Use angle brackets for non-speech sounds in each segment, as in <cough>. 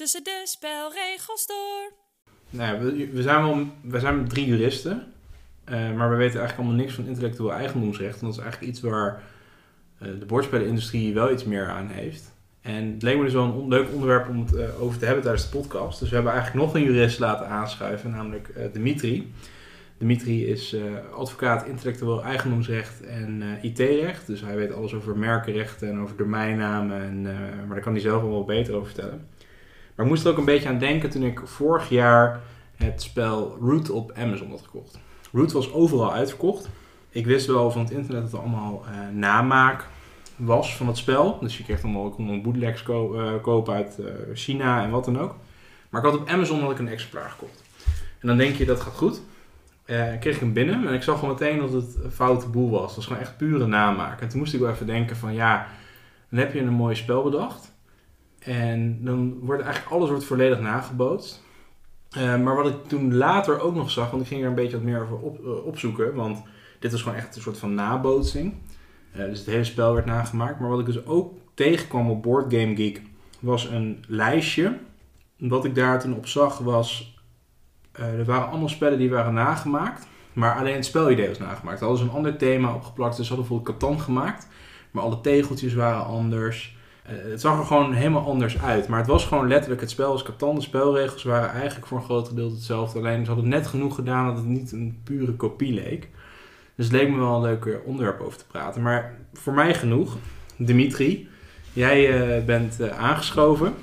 tussen de spelregels door. Nou, ja, we, zijn wel we zijn drie juristen, eh, maar we weten eigenlijk allemaal niks van intellectueel eigendomsrecht. En dat is eigenlijk iets waar eh, de bordspellenindustrie wel iets meer aan heeft. En het leek me dus wel een leuk onderwerp om het eh, over te hebben tijdens de podcast. Dus we hebben eigenlijk nog een jurist laten aanschuiven, namelijk Dimitri. Dimitri is advocaat intellectueel eigendomsrecht en IT-recht. Dus hij weet alles over merkenrechten en over domeinnamen. En, maar daar kan hij zelf wel beter over vertellen. Maar ik moest er ook een beetje aan denken toen ik vorig jaar het spel Root op Amazon had gekocht. Root was overal uitverkocht. Ik wist wel van het internet dat er allemaal eh, namaak was van het spel. Dus je kreeg allemaal, kon allemaal bootlegs eh, kopen uit eh, China en wat dan ook. Maar ik had op Amazon had ik een exemplaar gekocht. En dan denk je dat gaat goed. Kreeg ik hem binnen en ik zag gewoon meteen dat het een foute boel was. Het was gewoon echt pure namaak. En toen moest ik wel even denken van ja, dan heb je een mooi spel bedacht. En dan wordt eigenlijk alles wordt volledig nagebootst. Eh, maar wat ik toen later ook nog zag, want ik ging er een beetje wat meer over op, eh, opzoeken. Want dit was gewoon echt een soort van nabootsing. Eh, dus het hele spel werd nagemaakt. Maar wat ik dus ook tegenkwam op Board Game Geek was een lijstje. Wat ik daar toen op zag was... er waren allemaal spellen die waren nagemaakt. Maar alleen het spelidee was nagemaakt. Daar hadden ze een ander thema opgeplakt. Dus ze hadden bijvoorbeeld Catan gemaakt. Maar alle tegeltjes waren anders. Eh, het zag er gewoon helemaal anders uit. Maar het was gewoon letterlijk het spel als Catan. De spelregels waren eigenlijk voor een groot gedeelte hetzelfde. Alleen ze hadden net genoeg gedaan dat het niet een pure kopie leek. Dus het leek me wel een leuk onderwerp over te praten. Maar voor mij genoeg. Dimitri, jij eh, bent eh, aangeschoven.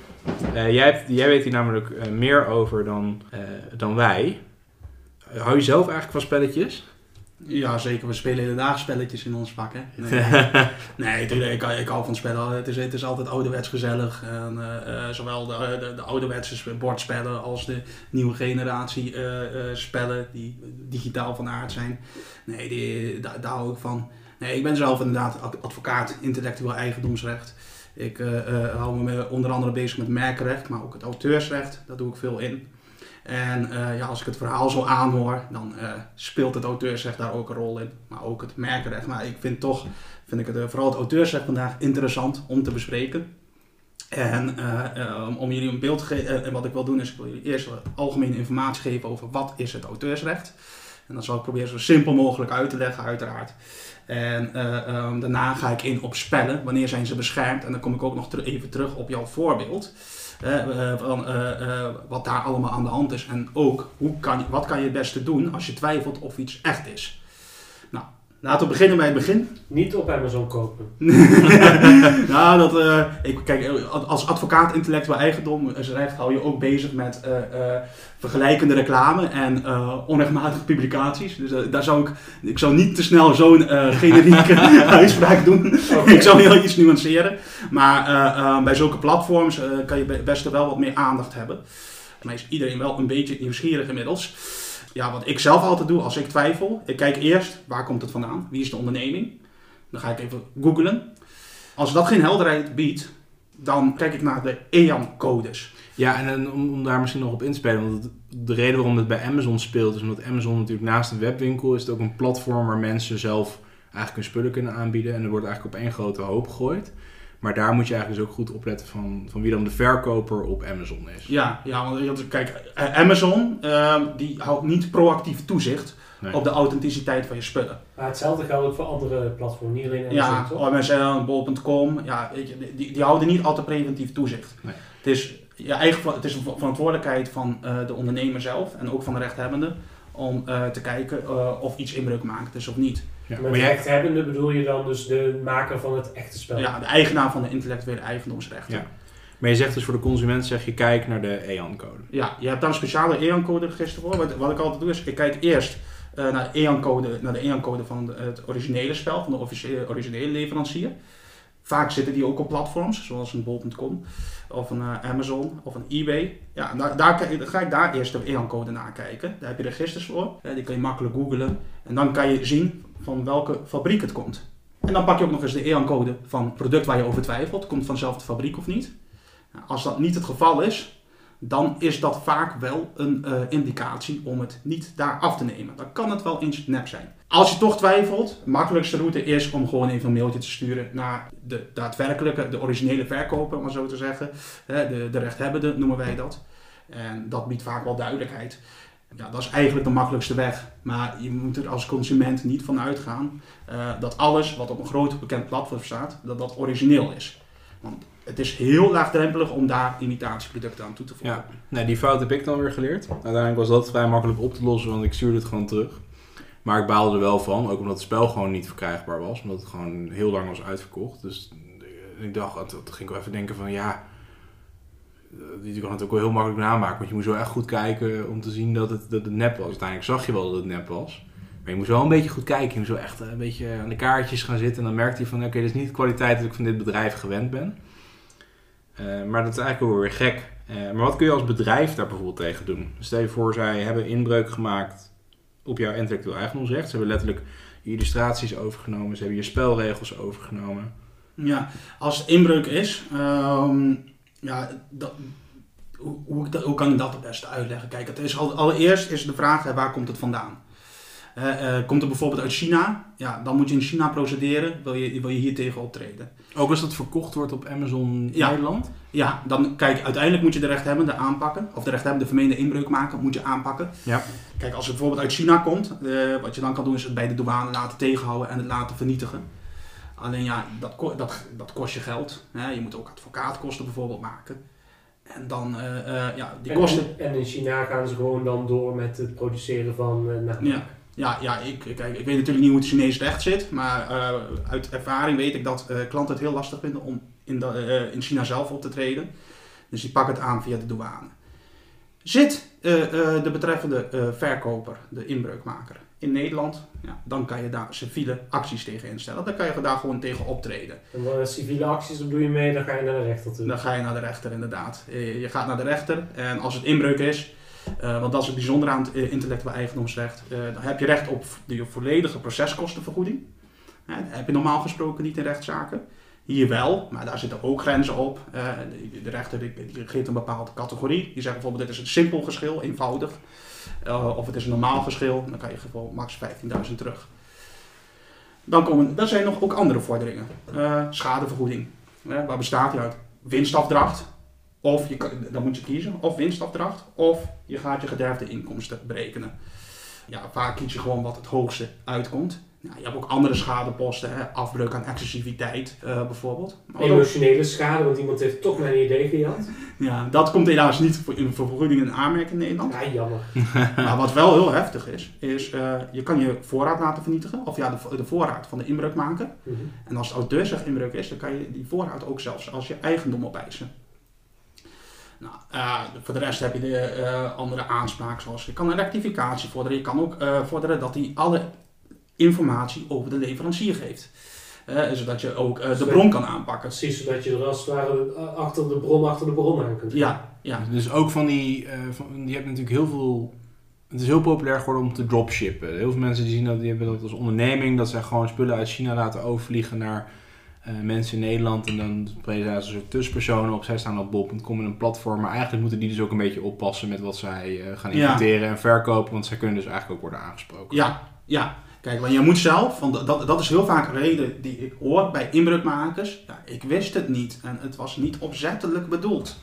Eh, jij, jij weet hier namelijk eh, meer over dan, eh, dan wij. Eh, hou je zelf eigenlijk van spelletjes? Ja, zeker. We spelen hele spelletjes in ons vak, hè. <laughs> Nee, nee ik, ik hou van spellen. Het is, het is altijd ouderwets gezellig. En, eh, eh, zowel de, de, de ouderwetse sp- bordspellen als de nieuwe generatie eh, eh, spellen die digitaal van aard zijn. Nee, die, daar, daar hou ik van. Nee, ik ben zelf inderdaad ad- advocaat intellectueel eigendomsrecht. Ik eh, eh, hou me onder andere bezig met merkenrecht, maar ook het auteursrecht. Daar doe ik veel in. En eh, ja, als ik het verhaal zo aanhoor, dan eh, speelt het auteursrecht daar ook een rol in. Maar ook het merkenrecht. Maar ik vind toch, vind ik het, eh, vooral het auteursrecht vandaag interessant om te bespreken. En om- jullie een beeld te geven, en wat ik wil doen is, ik wil jullie eerst algemene informatie geven over wat is het auteursrecht. En dan zal ik proberen zo simpel mogelijk uit te leggen, uiteraard. En eh, ehm, daarna ga ik in op spellen, wanneer zijn ze beschermd. En dan kom ik ook nog even terug op jouw voorbeeld. Eh, van, eh, eh, wat daar allemaal aan de hand is. En ook, hoe kan wat kan je het beste doen als je twijfelt of iets echt is. Laten we beginnen bij het begin. Niet op Amazon kopen. <laughs> <laughs> nou, dat, eh, ik, kijk, als advocaat intellectueel eigendom recht hou je ook bezig met eh, eh, vergelijkende reclame en eh, onrechtmatige publicaties. Dus eh, daar zou ik, ik zou niet te snel zo'n eh, generieke <laughs> uitspraak doen. Ik zou heel iets nuanceren. Maar eh, eh, bij zulke platforms eh, kan je be- best wel wat meer aandacht hebben. Maar is iedereen wel een beetje nieuwsgierig inmiddels. Ja, wat ik zelf altijd doe als ik twijfel. Ik kijk eerst, waar komt het vandaan? Wie is de onderneming? Dan ga ik even googlen. Als dat geen helderheid biedt, dan kijk ik naar de EAN-codes. Ja, en, om, om daar misschien nog op in te spelen, want de reden waarom het bij Amazon speelt, is omdat Amazon natuurlijk naast een webwinkel is het ook een platform waar mensen zelf eigenlijk hun spullen kunnen aanbieden. En er wordt eigenlijk op één grote hoop gegooid. Maar daar moet je eigenlijk dus ook goed opletten van, van wie dan de verkoper op Amazon is. Ja, ja want kijk, eh, Amazon eh, die houdt niet proactief toezicht Nee. op de authenticiteit van je spullen. Maar hetzelfde geldt ook voor andere platforms, niet alleen Amazon, Ja, toch? MSN, bol.com, ja, die, die houden niet altijd preventief toezicht. Nee. Het is eigen ver- het is een ver- verantwoordelijkheid van eh, de ondernemer zelf en ook van de rechthebbende om eh, te kijken eh, of iets inbreuk maakt is of niet. Ja, Met jij, rechthebbende bedoel je dan dus de maker van het echte spel? Ja, de eigenaar van de intellectuele eigendomsrechten. Ja. maar je zegt dus voor de consument, zeg je, kijk naar de EAN-code. Ja, je hebt daar een speciale EAN-code register voor. Wat, wat ik altijd doe is, ik kijk eerst eh, naar, de EAN-code, naar de EAN-code van het originele spel, van de officiële, originele leverancier. Vaak zitten die ook op platforms, zoals een bol.com of een eh, Amazon of een eBay. Ja, daar, daar, dan ga ik daar eerst de EAN-code nakijken. Daar heb je registers voor, die kan je makkelijk googlen. En dan kan je zien van welke fabriek het komt. En dan pak je ook nog eens de EAN-code van het product waar je over twijfelt. Komt van dezelfde fabriek of niet? Nou, als dat niet het geval is, dan is dat vaak wel een eh, indicatie om het niet daar af te nemen. Dan kan het wel eens nep zijn. Als je toch twijfelt, de makkelijkste route is om gewoon even een mailtje te sturen naar de daadwerkelijke, de originele verkoper, om maar zo te zeggen. De, de rechthebbende noemen wij dat. En dat biedt vaak wel duidelijkheid. Ja, dat is eigenlijk de makkelijkste weg. Maar je moet er als consument niet van uitgaan eh, dat alles wat op een groot bekend platform staat, dat dat origineel is. Want het is heel laagdrempelig om daar imitatieproducten aan toe te voegen. Ja, nee, die fout heb ik dan weer geleerd. Uiteindelijk was dat vrij makkelijk op te lossen, want ik stuurde het gewoon terug. Maar ik baalde er wel van, ook omdat het spel gewoon niet verkrijgbaar was. Omdat het gewoon heel lang was uitverkocht. Dus eh, ik dacht, toen ging ik wel even denken van ja... eh, Die kan het ook wel heel makkelijk namaken. Want je moest wel echt goed kijken om te zien dat het, dat nep was. Uiteindelijk zag je wel dat het nep was. Maar je moest wel een beetje goed kijken. Je moest wel echt een beetje aan de kaartjes gaan zitten. En dan merkte je van oké, dit is niet de kwaliteit dat ik van dit bedrijf gewend ben. Eh, maar dat is eigenlijk wel weer gek. Eh, maar wat kun je als bedrijf daar bijvoorbeeld tegen doen? Stel je voor, zij hebben inbreuk gemaakt op jouw intellectueel eigendomsrecht. Ze hebben letterlijk je illustraties overgenomen. Ze hebben je spelregels overgenomen. Ja, als het inbreuk is, ehm, ja, dat, hoe, hoe, kan ik dat het beste uitleggen? Kijk, het is al, allereerst is de vraag, hè, waar komt het vandaan? Eh, komt het bijvoorbeeld uit China? Ja, dan moet je in China procederen, wil je, wil je hier tegen optreden. Ook als dat verkocht wordt op Amazon Ja. Nederland. Ja, dan kijk, uiteindelijk moet je de rechthebbende aanpakken, of de rechthebbende vermeende inbreuk maken, moet je aanpakken. Ja. Kijk, als het bijvoorbeeld uit China komt, eh, wat je dan kan doen is het bij de douane laten tegenhouden en het laten vernietigen. Alleen ja, dat, dat, dat kost je geld. Hè? Je moet ook advocaatkosten bijvoorbeeld maken. En dan, eh, eh, ja, die En, kosten... en, in China gaan ze gewoon dan door met het produceren van uh, Ja, ja, ja ik, kijk, ik weet natuurlijk niet hoe het Chinees recht zit, maar uit ervaring weet ik dat klanten het heel lastig vinden om in, de, in China zelf op te treden. Dus die pakken het aan via de douane. Zit de betreffende verkoper, de inbreukmaker, in Nederland, ja, dan kan je daar civiele acties tegen instellen. Dan kan je daar gewoon tegen optreden. En civiele acties, dan doe je mee, dan ga je naar de rechter toe. Dan ga je naar de rechter inderdaad. Eh, Je gaat naar de rechter en als het inbreuk is, uh, want dat is het bijzondere aan het uh, intellectueel eigendomsrecht, uh, dan heb je recht op de volledige proceskostenvergoeding. Uh, dat heb je normaal gesproken niet in rechtszaken. Hier wel, maar daar zitten ook grenzen op. De, de, rechter die, die geeft een bepaalde categorie. Die zegt bijvoorbeeld dit is een simpel geschil, eenvoudig. Uh, of het is een normaal geschil, dan kan je gewoon max 15.000 terug. Dan komen, er zijn nog ook andere vorderingen. Uh, schadevergoeding. waar bestaat die uit? Winstafdracht. Of je, dan moet je kiezen, of winstafdracht, of je gaat je gederfde inkomsten berekenen. Ja, vaak kies je gewoon wat het hoogste uitkomt. Ja, je hebt ook andere schadeposten, hè? afbreuk aan excessiviteit uh, bijvoorbeeld. Maar Emotionele schade, want iemand heeft toch mijn idee gehad. Ja, dat komt helaas niet voor, in, vergoeding in aanmerking in Nederland. Ja, jammer. <laughs> maar wat wel heel heftig is, is uh, je kan je voorraad laten vernietigen. Of ja, de, de voorraad van de inbreukmaker. Mm -hmm. En als het auteursrecht inbreuk is, dan kan je die voorraad ook zelfs als je eigendom opeisen. Nou, uh, voor de rest heb je de uh, andere aanspraak, zoals je kan een rectificatie vorderen. Je kan ook uh, vorderen dat hij alle informatie over de leverancier geeft. zodat je ook de bron kan aanpakken. Precies, zodat je er als het ware achter de bron, achter de bron aan kunt. Ja, ja. Dus ook van die, van, die hebben natuurlijk heel veel... Het is heel populair geworden om te dropshippen. Heel veel mensen die zien dat, die hebben dat als onderneming, dat zij gewoon spullen uit China laten overvliegen naar uh, mensen in Nederland en dan spreken zij als een soort tussenpersonen op. Zij staan op bol.com in een platform, maar eigenlijk moeten die dus ook een beetje oppassen met wat zij uh, gaan importeren ja. en verkopen, want zij kunnen dus eigenlijk ook worden aangesproken. Ja, ja. Kijk, want je moet zelf, want dat, dat is heel vaak een reden die ik hoor bij inbreukmakers. Ja, ik wist het niet en het was niet opzettelijk bedoeld.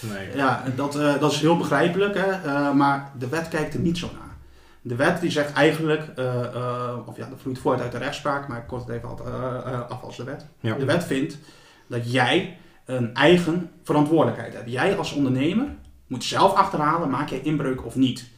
Nee. Ja, dat, uh, dat is heel begrijpelijk, hè? Uh, maar de wet kijkt er niet zo naar. De wet die zegt eigenlijk, uh, uh, of ja, dat vloeit voort uit de rechtspraak, maar ik kort het even af als de wet. Ja. De wet vindt dat jij een eigen verantwoordelijkheid hebt. Jij als ondernemer moet zelf achterhalen, maak je inbreuk of niet.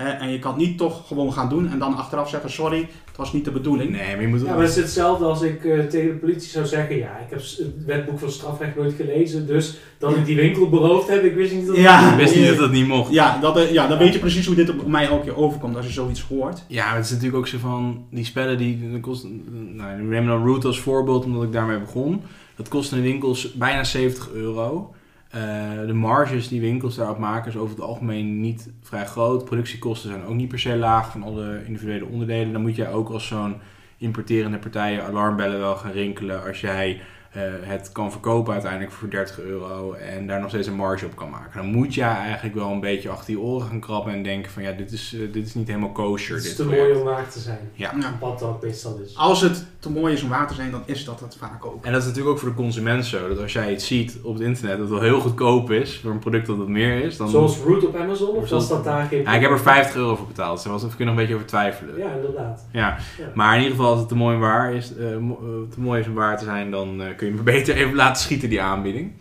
En je kan het niet toch gewoon gaan doen en dan achteraf zeggen, sorry, het was niet de bedoeling. Nee, maar je moet... Ja, maar het is hetzelfde als ik uh, tegen de politie zou zeggen, ja, ik heb het wetboek van strafrecht nooit gelezen, dus dat ik die winkel beroofd heb, ik wist niet dat ja, ik wist niet dat dat niet mocht. Ja, dat, uh, ja dan weet je precies hoe dit op mij elke keer overkomt als je zoiets hoort. Ja, maar het is natuurlijk ook zo van, die spellen die, dat kost, nou, neem dan Root als voorbeeld, omdat ik daarmee begon. Dat kost in winkels bijna 70 euro. Uh, de marges die winkels daarop maken is over het algemeen niet vrij groot. Productiekosten zijn ook niet per se laag van alle individuele onderdelen. Dan moet jij ook als zo'n importerende partij je alarmbellen wel gaan rinkelen als jij eh, het kan verkopen uiteindelijk voor 30 euro en daar nog steeds een marge op kan maken. Dan moet je eigenlijk wel een beetje achter je oren gaan krabben en denken van ja, dit is, eh, dit is niet helemaal kosher. Het is dit te project. mooi om waar te zijn. Ja. Ja. Wat dat meestal is. Als het te mooi is om waar te zijn, dan is dat het vaak ook. En dat is natuurlijk ook voor de consument zo, dat als jij iets ziet op het internet dat wel heel goedkoop is, voor een product dat wat meer is, dan... Zoals Root op Amazon, of Zoals- dat daar geen... Ja, ik heb er 50 euro voor betaald, dus daar was even nog een beetje over twijfelen. Ja, inderdaad. Ja, Ja. maar in ieder geval als het te mooi, waar is, eh, eh, te mooi is om waar te zijn, dan eh, kun je maar beter even laten schieten die aanbieding.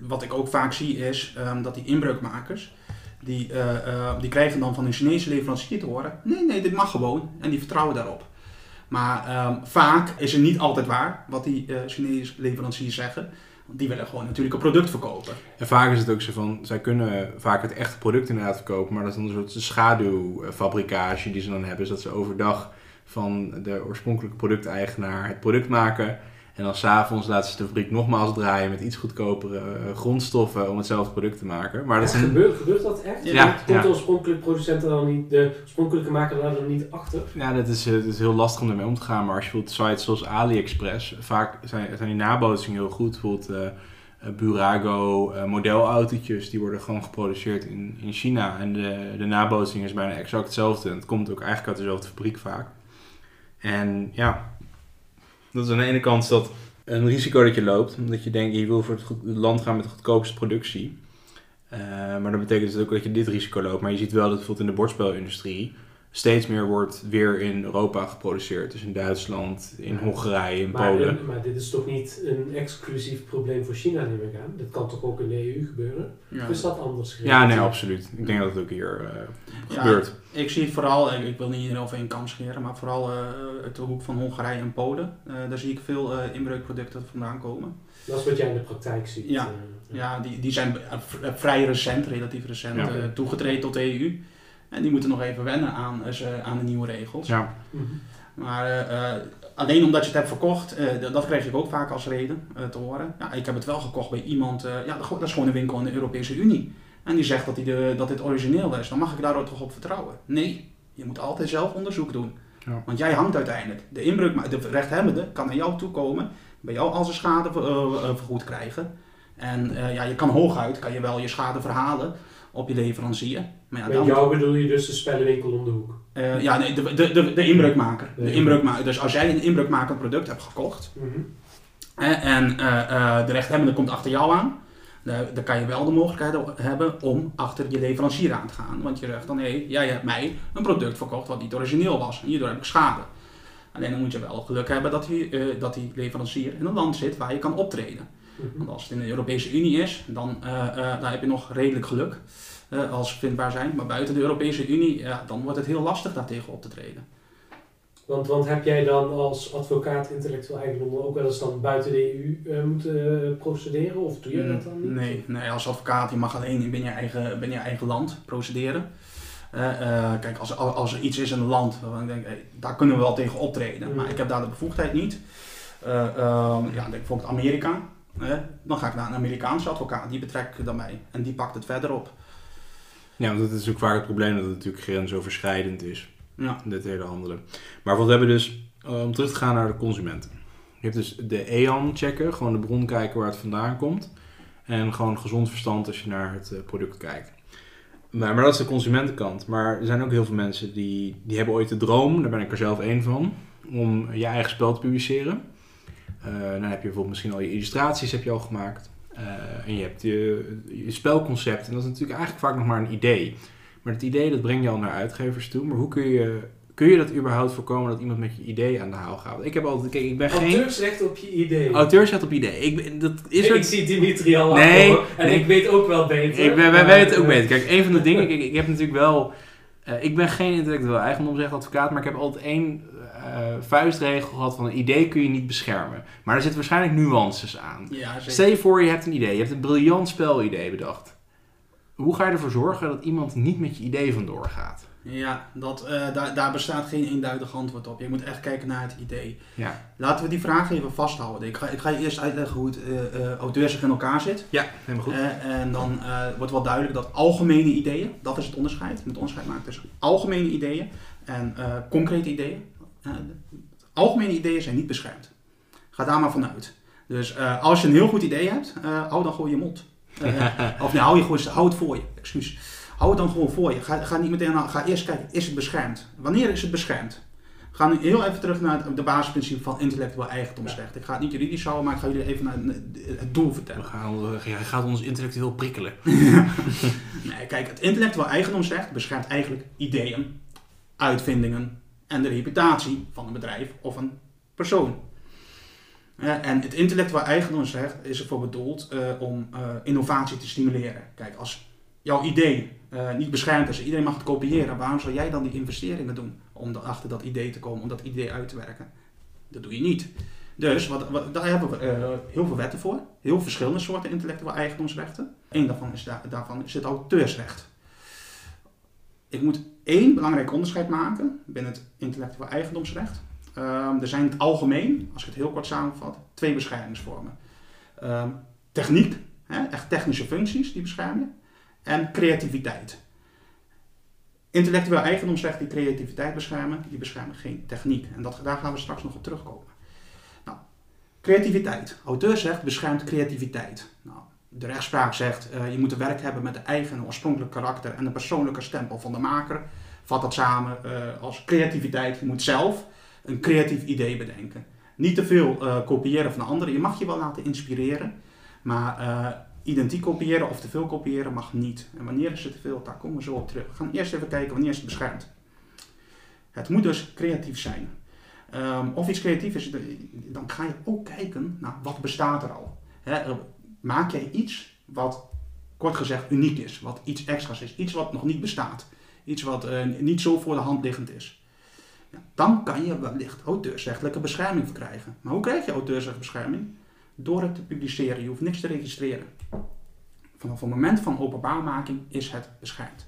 Wat ik ook vaak zie is ehm, dat die inbreukmakers, die, eh, eh, die krijgen dan van een Chinese leverancier te horen, nee, nee, dit mag gewoon. En die vertrouwen daarop. Maar ehm, vaak is het niet altijd waar wat die eh, Chinese leveranciers zeggen. Want die willen gewoon natuurlijk een product verkopen. En vaak is het ook zo van, zij kunnen vaak het echte product inderdaad verkopen, maar dat is dan een soort schaduwfabrikage die ze dan hebben. Dus dat ze overdag van de oorspronkelijke producteigenaar het product maken. En dan s'avonds laten ze de fabriek nogmaals draaien met iets goedkopere eh, grondstoffen om hetzelfde product te maken. Maar dat is een, gebeurt, gebeurt dat echt? Ja, Komt- de oorspronkelijke producent er dan niet, de oorspronkelijke maker daar dan niet achter? Ja, dat is, eh, het is heel lastig om ermee om te gaan. Maar als je bijvoorbeeld sites zoals AliExpress, vaak zijn, zijn die nabootsingen heel goed. Bijvoorbeeld eh, Burago, eh, modelautootjes, die worden gewoon geproduceerd in, in China. En de, de nabootsing is bijna exact hetzelfde. En het komt ook eigenlijk uit dezelfde fabriek vaak. En ja, dat is aan de ene kant dat een risico dat je loopt. Omdat je denkt, je wil voor het land gaan met de goedkoopste productie. Eh, maar dat betekent dus ook dat je dit risico loopt. Maar je ziet wel dat bijvoorbeeld in de bordspelindustrie steeds meer wordt weer in Europa geproduceerd. Dus in Duitsland, in Hongarije, in Maar, Polen. maar dit is toch niet een exclusief probleem voor China, neem ik aan? Dit kan toch ook in de EU gebeuren? Ja. Of is dat anders Ja, nee, absoluut. Ik denk dat het ook hier eh, Ja, gebeurt. Ik zie het vooral, ik, ik wil niet iedereen over één kam scheren, maar vooral eh uit de hoek van Hongarije en Polen. Eh, daar zie ik veel eh, inbreukproducten vandaan komen. Dat is wat jij in de praktijk ziet. Ja. Ja, die, die zijn vrij recent, relatief recent, Ja. toegetreden tot de EU. En die moeten nog even wennen aan, eh, ze- aan de nieuwe regels. Ja. Mhm. Maar eh, eh, alleen omdat je het hebt verkocht, eh, dat kreeg ik ook vaak als reden te horen. Ja, ik heb het wel gekocht bij iemand, eh, ja, dat is gewoon een winkel in de Europese Unie. En die zegt dat, die de, dat dit origineel is. Dan mag ik daar ook toch op vertrouwen? Nee, je moet altijd zelf onderzoek doen. Ja. Want jij hangt uiteindelijk. De inbreuk, de rechthebbende kan naar jou toekomen, bij jou al zijn schade ver- vergoed krijgen. En eh, ja, je kan hooguit, kan je wel je schade verhalen op je leverancier. Maar ja, Met dan, jou bedoel je dus de spellenwinkel om de hoek? eh, ja, nee, de, de, de, de inbreukmaker. De inbreukmaker. Dus als jij een inbreukmakend product hebt gekocht Mhm. en eh, eh, de rechthebbende komt achter jou aan, dan, kan je wel de mogelijkheid hebben om achter je leverancier aan te gaan. Want je zegt dan, hé, jij hebt mij een product verkocht wat niet origineel was. En hierdoor heb ik schade. Alleen dan moet je wel geluk hebben dat die, dat die leverancier in een land zit waar je kan optreden. Mhm. Want als het in de Europese Unie is, dan, dan heb je nog redelijk geluk eh, als ze vindbaar zijn. Maar buiten de Europese Unie, ja, dan wordt het heel lastig daartegen op te treden. Want, want heb jij dan als advocaat intellectueel eigendom ook wel eens dan buiten de EU eh, moeten eh, procederen? Of doe je dat dan niet? Nee, nee, als advocaat je mag alleen binnen je eigen, binnen je eigen land procederen. Kijk, als, als er iets is in een land waarvan ik denk, hey, daar kunnen we wel tegen optreden. Mm. Maar ik heb daar de bevoegdheid niet. Eh, ehm, ja, denk bijvoorbeeld Amerika. dan ga ik naar een Amerikaanse advocaat, die betrek ik dan mee. En die pakt het verder op. Ja, want dat is ook vaak het probleem dat het natuurlijk grensoverschrijdend is. Ja. Dit hele handelen. Maar wat we hebben dus, eh, om terug te gaan naar de consumenten. Je hebt dus de EAN checken, gewoon de bron kijken waar het vandaan komt. En gewoon gezond verstand als je naar het eh, product kijkt. Maar, maar dat is de consumentenkant. Maar er zijn ook heel veel mensen die, die hebben ooit de droom, daar ben ik er zelf één van, om je eigen spel te publiceren. Eh, dan heb je bijvoorbeeld misschien al je illustraties heb je al gemaakt. Eh, en je hebt je, je spelconcept. En dat is natuurlijk eigenlijk vaak nog maar een idee. Maar het idee dat breng je al naar uitgevers toe. Maar hoe kun je, kun je dat überhaupt voorkomen dat iemand met je idee aan de haal gaat? Ik heb altijd, kijk, ik ben geen Auteursrecht op je idee. auteursrecht op idee. Ik, ben- dat is ik er, zie Dimitri al Nee. En nee. ik weet ook wel beter. ik ben, wij weten het ook beter. Kijk, een van de dingen, kijk, ik heb natuurlijk wel, eh, ik ben geen intellectueel eigendomsrechtadvocaat, maar ik heb altijd één vuistregel gehad van een idee kun je niet beschermen. Maar er zitten waarschijnlijk nuances aan. Ja. Stel je voor, je hebt een idee, je hebt een briljant spelidee bedacht. Hoe ga je ervoor zorgen dat iemand niet met je idee vandoor gaat? Ja, dat, eh, daar, daar bestaat geen eenduidig antwoord op. Je moet echt kijken naar het idee. Ja, Laten we die vraag even vasthouden. Ik ga, ik ga je eerst uitleggen hoe het eh eh auteursrecht in elkaar zit. ja helemaal goed. Eh, en dan eh, wordt wel duidelijk dat algemene ideeën, dat is het onderscheid. Moet onderscheid maken tussen algemene ideeën en eh, concrete ideeën. Eh, algemene ideeën zijn niet beschermd. Ga daar maar vanuit. Dus eh, als je een heel goed idee hebt, eh, hou dan gewoon je mond. Eh, <laughs> of nee, hou, je gewoon, hou het voor je, excuus. Hou het dan gewoon voor je. Ga, ga niet meteen aan, ga eerst kijken, is het beschermd? Wanneer is het beschermd? We gaan nu heel even terug naar het de basisprincipe van intellectueel eigendomsrecht. Ik ga het niet juridisch houden, maar ik ga jullie even naar het- doel We vertellen. gaan, hij gaat ons intellectueel prikkelen. <laughs> Nee, kijk, het intellectueel eigendomsrecht beschermt eigenlijk ideeën, uitvindingen en de reputatie van een bedrijf of een persoon. En het intellectueel eigendomsrecht is ervoor bedoeld eh, om eh, innovatie te stimuleren. Kijk, als jouw idee eh, niet beschermd is, iedereen mag het kopiëren, waarom zou jij dan die investeringen doen om achter dat idee te komen, om dat idee uit te werken? Dat doe je niet. Dus wat, daar hebben we heel veel wetten voor, heel verschillende soorten intellectueel eigendomsrechten. Eén daarvan is, da- daarvan is het auteursrecht. Ik moet één belangrijk onderscheid maken binnen het intellectueel eigendomsrecht. Ehm, er zijn in het algemeen, als ik het heel kort samenvat, twee beschermingsvormen. Ehm, techniek, hè, echt technische functies die bescherm je, en creativiteit. Intellectueel eigendomsrecht die creativiteit beschermen, die beschermen geen techniek. En dat, daar gaan we straks nog op terugkomen. Nou, creativiteit. Auteursrecht beschermt creativiteit. Nou, de rechtspraak zegt, eh, je moet een werk hebben met een eigen oorspronkelijk karakter en een persoonlijke stempel van de maker. Vat dat samen eh, als creativiteit. Je moet zelf een creatief idee bedenken. Niet te veel eh, kopiëren van anderen. Je mag je wel laten inspireren, maar identiek kopiëren of te veel kopiëren mag niet. En wanneer is het te veel? Daar komen we zo op terug. We gaan eerst even kijken wanneer is het beschermd. Het moet dus creatief zijn. Ehm, of iets creatief is, dan ga je ook kijken naar wat bestaat er al. Hè, eh, maak jij iets wat kort gezegd uniek is, wat iets extra's is, iets wat nog niet bestaat, iets wat eh, niet zo voor de hand liggend is. Ja, dan kan je wellicht auteursrechtelijke bescherming verkrijgen. Maar hoe krijg je auteursrechtbescherming? Door het te publiceren. Je hoeft niks te registreren. Vanaf het moment van openbaarmaking is het beschermd.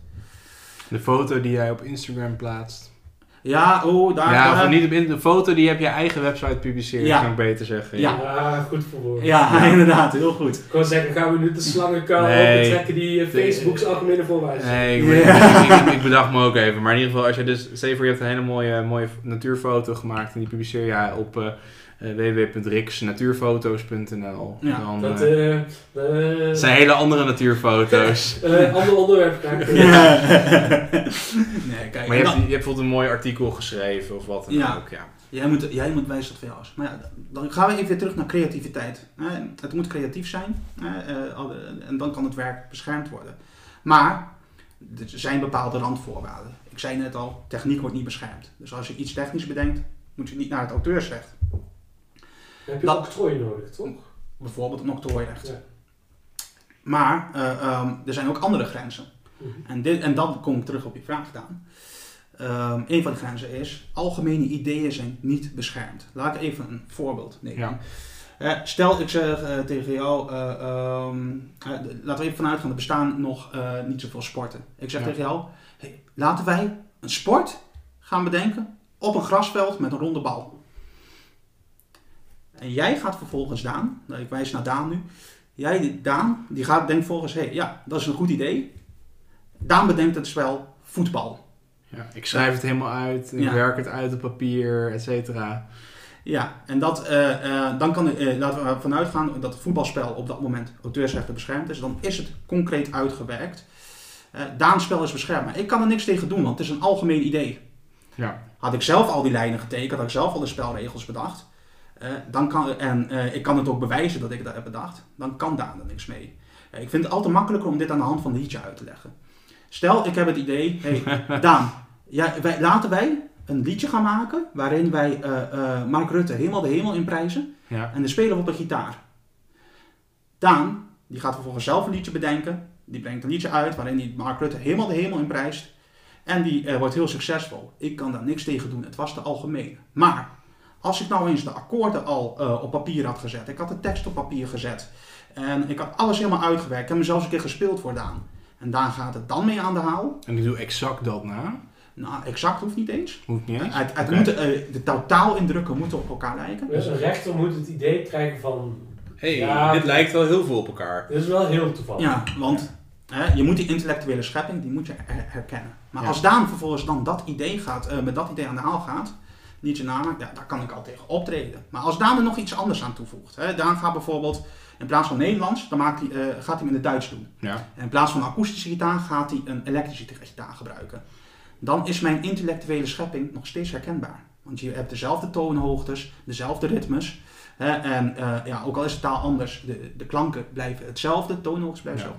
De foto die jij op Instagram plaatst. Ja, oh, daar... ja, daar- of niet op in- de foto die je op je eigen website publiceert, Ja. kan ik beter zeggen. Ja. Ja, goed verwoord. ja, <laughs> inderdaad, heel goed. Ik wou zeggen, gaan we nu de slangenkuil Nee. opentrekken die eh, Facebook's algemene voorwijs Nee, ik, Ja. ik, ik- ik bedacht me ook even. Maar in ieder geval, als je dus, stel je hebt een hele mooie, mooie natuurfoto gemaakt en die publiceer je op eh, www.riksnatuurfoto's.nl. Ja, Dan Dat eh, eh eh, het zijn hele andere natuurfoto's. <laughs> eh, ander onderwerp <laughs> graag. nee, kijk. Maar je hebt, je hebt bijvoorbeeld een mooi artikel geschreven of wat dan Ja. ook. Ja. Jij moet, jij moet wijzen tot voor jou is. Maar ja, dan gaan we even weer terug naar creativiteit. hè. Het moet creatief zijn eh, en dan kan het werk beschermd worden. Maar er zijn bepaalde randvoorwaarden. Ik zei net al, techniek wordt niet beschermd. Dus als je iets technisch bedenkt, moet je niet naar het auteursrecht. Heb je Dat- octrooi nodig, toch? Bijvoorbeeld een octrooirecht. Ja. Maar eh, ehm, er zijn ook andere grenzen. Mhm. En, dit, en dan kom ik terug op je vraag, Daan. Ehm, een van de grenzen is, algemene ideeën zijn niet beschermd. Laat ik even een voorbeeld nemen. Ja. Eh, stel, ik zeg eh, tegen jou, eh, ehm, eh, d- laten we even vanuit gaan, er bestaan nog eh, niet zoveel sporten. Ik zeg Ja. tegen jou, hey, laten wij een sport gaan bedenken op een grasveld met een ronde bal. En jij gaat vervolgens Daan, nou, ik wijs naar Daan nu, jij Daan, die gaat denkt volgens, hé, hey, ja, dat is een goed idee. Daan bedenkt het spel voetbal. Ja, ik schrijf het helemaal uit, ik Ja. werk het uit op papier, et cetera. Ja, en dat, eh, eh, dan kan, eh, laten we ervan uitgaan dat het voetbalspel op dat moment auteursrechten beschermd is. Dan is het concreet uitgewerkt. Daans spel is beschermd, maar ik kan er niks tegen doen, want het is een algemeen idee. Ja. Had ik zelf al die lijnen getekend, had ik zelf al de spelregels bedacht. Eh, dan kan, en eh, ik kan het ook bewijzen dat ik dat heb bedacht. Dan kan Daan er niks mee. Eh, ik vind het altijd makkelijker om dit aan de hand van een liedje uit te leggen. Stel, ik heb het idee, hey, <laughs> Daan, ja, wij, laten wij een liedje gaan maken waarin wij Mark Rutte helemaal de hemel in prijzen. Ja. En dan spelen we op een gitaar. Daan, die gaat vervolgens zelf een liedje bedenken. Die brengt een liedje uit waarin hij Mark Rutte helemaal de hemel in prijst. En die wordt heel succesvol. Ik kan daar niks tegen doen. Het was te algemeen. Maar als ik nou eens de akkoorden al eh, op papier had gezet. Ik had de tekst op papier gezet. En ik had alles helemaal uitgewerkt. Ik heb hem zelfs een keer gespeeld voor Daan. En Daan gaat het dan mee aan de haal. En ik doe exact dat na. Nou, exact hoeft niet eens. Hoeft niet eens. Het, het Oké. moeten, eh, de totaalindrukken moeten op elkaar lijken. Dus een rechter moet het idee krijgen van... hey, Ja. dit lijkt wel heel veel op elkaar. Dit is wel heel toevallig. Ja, want hè, je moet die intellectuele schepping, die moet je her- herkennen. Maar Ja. als Daan vervolgens dan dat idee gaat, eh, met dat idee aan de haal gaat, liedje namaakt, ja, daar kan ik al tegen optreden. Maar als Daan er nog iets anders aan toevoegt, hè, Daan gaat bijvoorbeeld in plaats van Nederlands, dan maakt hij, eh, gaat hij hem in het Duits doen. Ja. En in plaats van een akoestische gitaar gaat hij een elektrische gitaar gebruiken. Dan is mijn intellectuele schepping nog steeds herkenbaar. Want je hebt dezelfde toonhoogtes, dezelfde ritmes. Hè, en eh, ja, ook al is de taal anders, de, de klanken blijven hetzelfde, toonhoogtes blijven Ja. zo.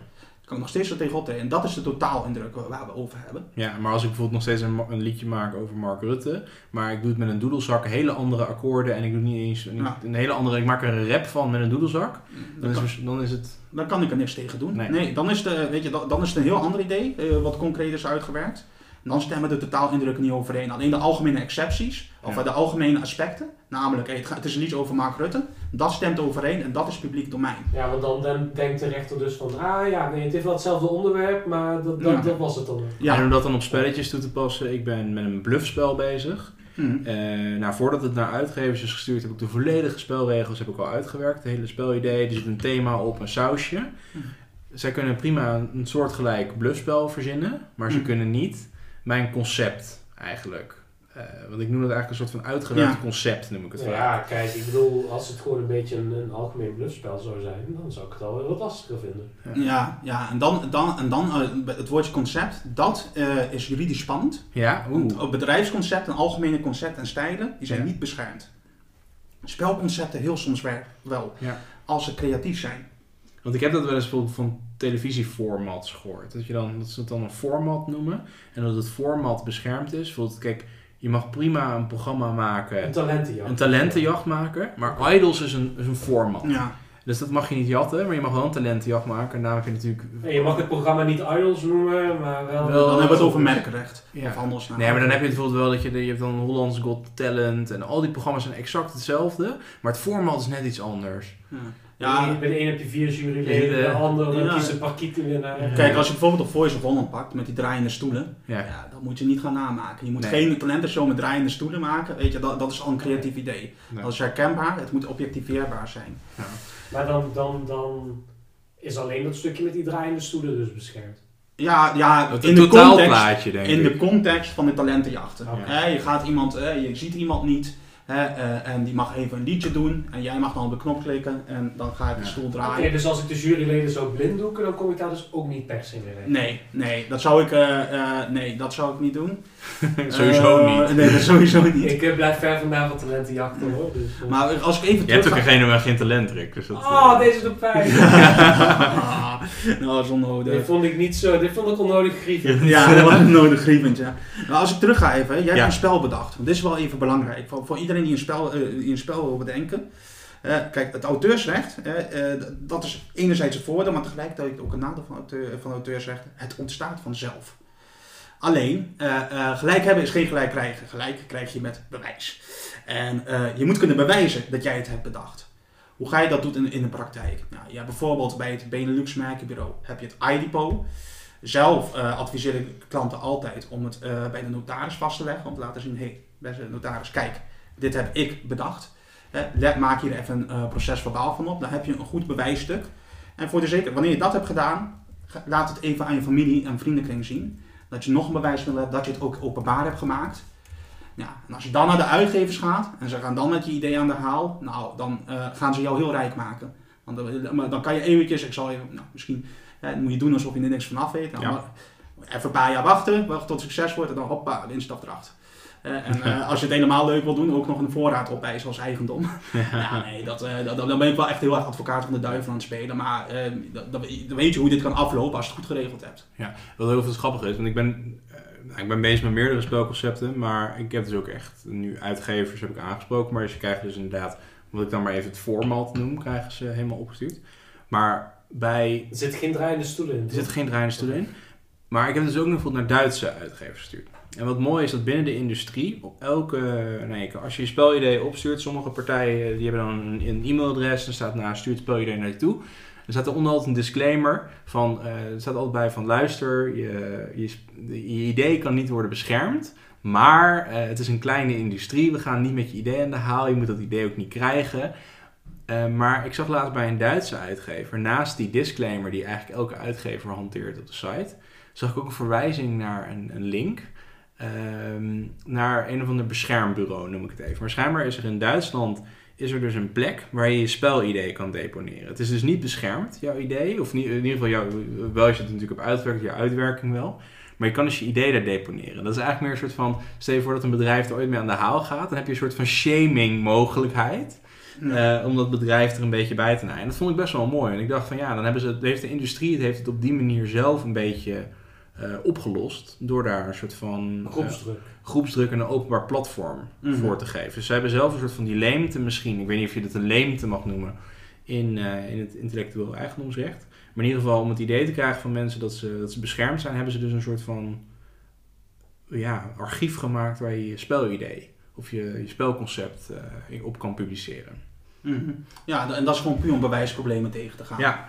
Kan ik nog steeds er tegen optreden. En dat is de totaalindruk waar we over hebben. Ja, maar als ik bijvoorbeeld nog steeds een, een liedje maak over Mark Rutte, maar ik doe het met een doedelzak, hele andere akkoorden en ik doe niet eens een, Ja. een hele andere, ik maak er een rap van met een doedelzak, dan Dan is, kan, dan is het, dan kan ik er niks tegen doen. Nee. Nee, dan, is de, weet je, dan, dan is het een heel ander idee, eh, wat concreet is uitgewerkt. En dan stemmen de totaalindrukken niet overeen. Alleen de algemene excepties, of Ja. de algemene aspecten, namelijk hey, het, gaat- het is een liedje over Mark Rutte, dat stemt overeen en dat is publiek domein. Ja, want dan, dan denkt de rechter dus van, ah ja, nee, het heeft wel hetzelfde onderwerp, maar dat, dat, Ja. dat was het dan. Ja. en om dat dan op spelletjes toe te passen, ik ben met een bluffspel bezig. Mhm. Eh, nou, voordat het naar uitgevers is gestuurd, heb ik de volledige spelregels heb ik al uitgewerkt. Het hele spelidee, er zit een thema op, een sausje. Mhm. Zij kunnen prima een soortgelijk bluffspel verzinnen, maar ze Mhm. kunnen niet mijn concept eigenlijk. Eh, want ik noem het eigenlijk een soort van uitgewerkt Ja. concept, noem ik het vaak. ja, kijk, ik bedoel, als het gewoon een beetje een, een algemeen bluffspel zou zijn, dan zou ik het al wel wat lastiger vinden. Ja, ja, en dan, dan, en dan eh, het woordje concept, dat eh, is juridisch spannend. Ja, Want oeh. het bedrijfsconcept en algemene concepten en stijlen, die zijn Ja. niet beschermd. Spelconcepten heel soms wel, Ja. als ze creatief zijn. Want ik heb dat wel eens bijvoorbeeld van televisieformats gehoord. Dat, je dan, dat ze het dan een format noemen. En dat het format beschermd is. Bijvoorbeeld, kijk, je mag prima een programma maken. Een talentenjacht. Een talentenjacht maken. Maar Idols is een, is een format. Ja, Dus dat mag je niet jatten. Maar je mag wel een talentenjacht maken. En daar heb je natuurlijk... Nee, je mag het programma niet Idols noemen, maar wel... Wel- dan hebben we het over merkenrecht. Ja. Of anders. nou. Nee, maar dan heb je bijvoorbeeld wel dat je... Je hebt dan Hollands Got Talent. En al die programma's zijn exact hetzelfde. Maar het format is net iets anders. Ja. Ja. Ja, Bij de een heb je vier juryleden, bij de ander Ja. ja. kiest een parkieten winnaar. kijk, als je bijvoorbeeld op Voice of Holland pakt met die draaiende stoelen, Ja. ja, dan moet je niet gaan namaken. Je moet Nee. geen talentenshow met draaiende stoelen maken. Weet je, dat, dat is al een creatief idee. Nee. Dat is herkenbaar, het moet objectiveerbaar zijn. Maar dan, dan, dan is alleen dat stukje met die draaiende stoelen dus beschermd. Ja, ja in, de context, totaalplaatje, denk in ik. de context van de talentenjachten. Hè, je gaat iemand, je ziet iemand niet hè, eh, en die mag even een liedje doen en jij mag dan op de knop klikken en dan ga ik de stoel Oké, draaien. dus als ik de juryleden zou blinddoeken, dan kom ik daar dus ook niet per se mee. Nee, nee, dat zou ik, eh, eh, nee, dat zou ik niet doen. <laughs> Sowieso Eh, niet. Nee, dat sowieso niet. Ik blijf ver vandaan van talentenjachten hoor. Dus, eh. Maar als ik even Je hebt ook terug geen, geen talent, Rick. Dus dat, Oh, deze doet pijn. Ah, nou, dat is onnodig. dit vond ik niet zo, dit vond ik onnodig grievend. Ja, dat was <laughs> een nodig grievend, ja. Nou, als ik terug ga even, jij hebt Ja. een spel bedacht. Want dit is wel even belangrijk voor, voor iedereen die een spel, die een spel wil bedenken. Eh, kijk, het auteursrecht, dat is enerzijds een voordeel, maar tegelijkertijd ook een nadeel van, auteur, van auteursrecht. Het ontstaat vanzelf. Alleen, eh, eh, gelijk hebben is geen gelijk krijgen. Gelijk krijg je met bewijs. En eh, je moet kunnen bewijzen dat jij het hebt bedacht. Hoe ga je dat doen in, in de praktijk? Nou, ja, bijvoorbeeld bij het Benelux Merkenbureau heb je het iDepot. Zelf adviseer ik klanten altijd om het bij de notaris vast te leggen. Om te laten zien, hé, hey, beste notaris, kijk, dit heb ik bedacht. Let- maak hier even een eh, procesverbaal van op. Dan heb je een goed bewijsstuk. En voor de zeker, wanneer je dat hebt gedaan, laat het even aan je familie en vriendenkring zien. Dat je nog een bewijsmiddel hebt, dat je het ook openbaar hebt gemaakt. Ja, en als je dan naar de uitgevers gaat en ze gaan dan met je idee aan de haal, nou, dan eh, gaan ze jou heel rijk maken. Want dan, maar dan kan je eventjes, ik zal even, nou, misschien moet je doen alsof je er niks vanaf weet. Nou, Ja. Even een paar jaar wachten, wachten tot het succes wordt en dan hoppa, de instap erachter. Eh, en eh, als je het helemaal leuk wil doen, ook nog een voorraad opeisen als eigendom. <laughs> Ja, nee, dat, eh, dat, dan ben ik wel echt heel erg advocaat van de duivel aan het spelen. Maar eh, dat, dat- dan weet je hoe dit kan aflopen als je het goed geregeld hebt. Wat heel veel grappig is, want ik ben, ik ben bezig met meerdere spelconcepten, maar ik heb dus ook echt nu uitgevers heb ik aangesproken, maar ze krijgen dus inderdaad, wat ik dan maar even het format noem, krijgen ze helemaal opgestuurd. Maar bij, Er zit geen draaiende stoelen in. er zit geen draaiende stoel in, maar ik heb dus ook nog bijvoorbeeld naar Duitse uitgevers gestuurd. En wat mooi is dat binnen de industrie, op elke, als je je spelidee opstuurt, sommige partijen die hebben dan een, e-mailadres, en staat nou, stuur het spelidee naar je toe. Er staat er altijd een disclaimer van, eh, er staat altijd bij van luister, je, je, idee kan niet worden beschermd, maar eh, het is een kleine industrie, we gaan niet met je idee aan de haal, je moet dat idee ook niet krijgen. Eh, maar ik zag laatst bij een Duitse uitgever, naast die disclaimer die eigenlijk elke uitgever hanteert op de site, zag ik ook een verwijzing naar een, een link ehm, naar een of ander beschermbureau, noem ik het even. Maar schijnbaar is er in Duitsland is er dus een plek waar je je spelidee kan deponeren. Het is dus niet beschermd, jouw idee. Of niet, in ieder geval, jouw, wel als je het natuurlijk op uitwerkt, je uitwerking wel. Maar je kan dus je idee daar deponeren. Dat is eigenlijk meer een soort van... Stel je voor dat een bedrijf er ooit mee aan de haal gaat. Dan heb je een soort van shaming mogelijkheid. Ja. eh, om dat bedrijf er een beetje bij te naaien. En dat vond ik best wel mooi. En ik dacht van ja, dan hebben ze, het- heeft de industrie het, heeft het op die manier zelf een beetje eh, opgelost. Door daar een soort van eh, Groepsdruk. groepsdruk en een openbaar platform Mhm. voor te geven. Dus ze hebben zelf een soort van die leemte misschien. Ik weet niet of je dat een leemte mag noemen. In, eh, in het intellectueel eigendomsrecht. Maar in ieder geval om het idee te krijgen van mensen dat ze, dat ze beschermd zijn, hebben ze dus een soort van ja, archief gemaakt waar je je spelidee of je, je spelconcept eh, op kan publiceren. Mhm. Ja, en dat is gewoon puur om bewijsproblemen tegen te gaan. Ja,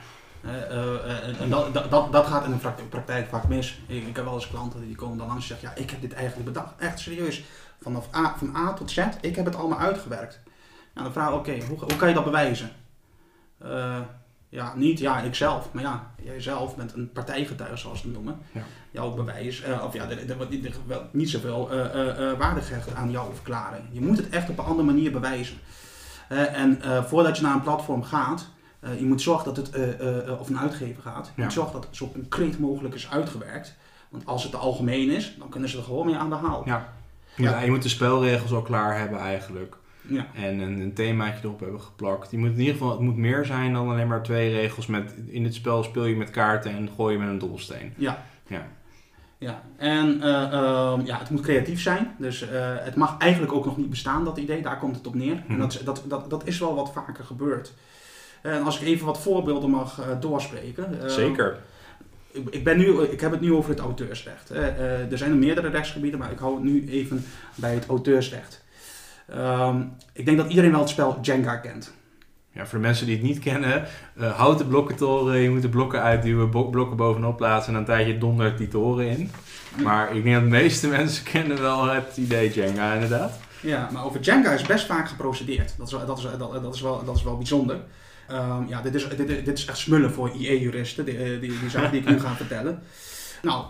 en dat, dat, dat, gaat in de praktijk, vaak mis. Ik, ik heb wel eens klanten die komen dan langs en zeggen, ja, ik heb dit eigenlijk bedacht. Echt serieus. Vanaf A, van A tot Z, ik heb het allemaal uitgewerkt. Nou, dan vraag ik, oké, hoe, hoe kan je dat bewijzen? Eh, ja, niet, ja, ikzelf. Maar ja, jij zelf bent een partijgetuige, zoals ze het noemen. Ja. Jouw bewijs, eh, of ja, er, wordt niet, niet zoveel eh, eh, eh, waarde gehecht aan jouw verklaring. Je moet het echt op een andere manier bewijzen. Eh, en eh, voordat je naar een platform gaat, eh, je moet zorgen dat het, eh, eh, eh, of een uitgever gaat, je moet zorgen dat het zo concreet mogelijk is uitgewerkt. Want als het te algemeen is, dan kunnen ze er gewoon mee aan de haal. ja. Ja, je moet de spelregels al klaar hebben eigenlijk. Ja. En een, een themaatje erop hebben geplakt. Je moet in ieder geval, het moet meer zijn dan alleen maar twee regels. Met, in het spel speel je met kaarten en gooi je met een dobbelsteen. Ja. Ja. Ja, en eh, ehm, ja, het moet creatief zijn. Dus eh, het mag eigenlijk ook nog niet bestaan, dat idee. Daar komt het op neer. Mhm. En dat, is- dat, dat, dat is wel wat vaker gebeurd. En als ik even wat voorbeelden mag eh, doorspreken. eh, Zeker. Ik, ik, ben nu, ik heb het nu over het auteursrecht. Eh, eh, er zijn er meerdere rechtsgebieden, maar ik hou het nu even bij het auteursrecht. Ehm, ik denk dat iedereen wel het spel Jenga kent. Ja, voor de mensen die het niet kennen, eh houten blokkentoren, je moet de blokken uitduwen, blokken bovenop plaatsen en een tijdje dondert die toren in. Maar ik denk dat de meeste <laughs> mensen kennen wel het idee Jenga inderdaad. Ja, maar over Jenga is best vaak geprocedeerd. Dat is, wel- dat is, dat, dat is, wel, dat is wel bijzonder. Ehm, ja, dit is, dit, is echt smullen voor IE-juristen, die, eh, die, die zaak die ik nu ga vertellen. Nou,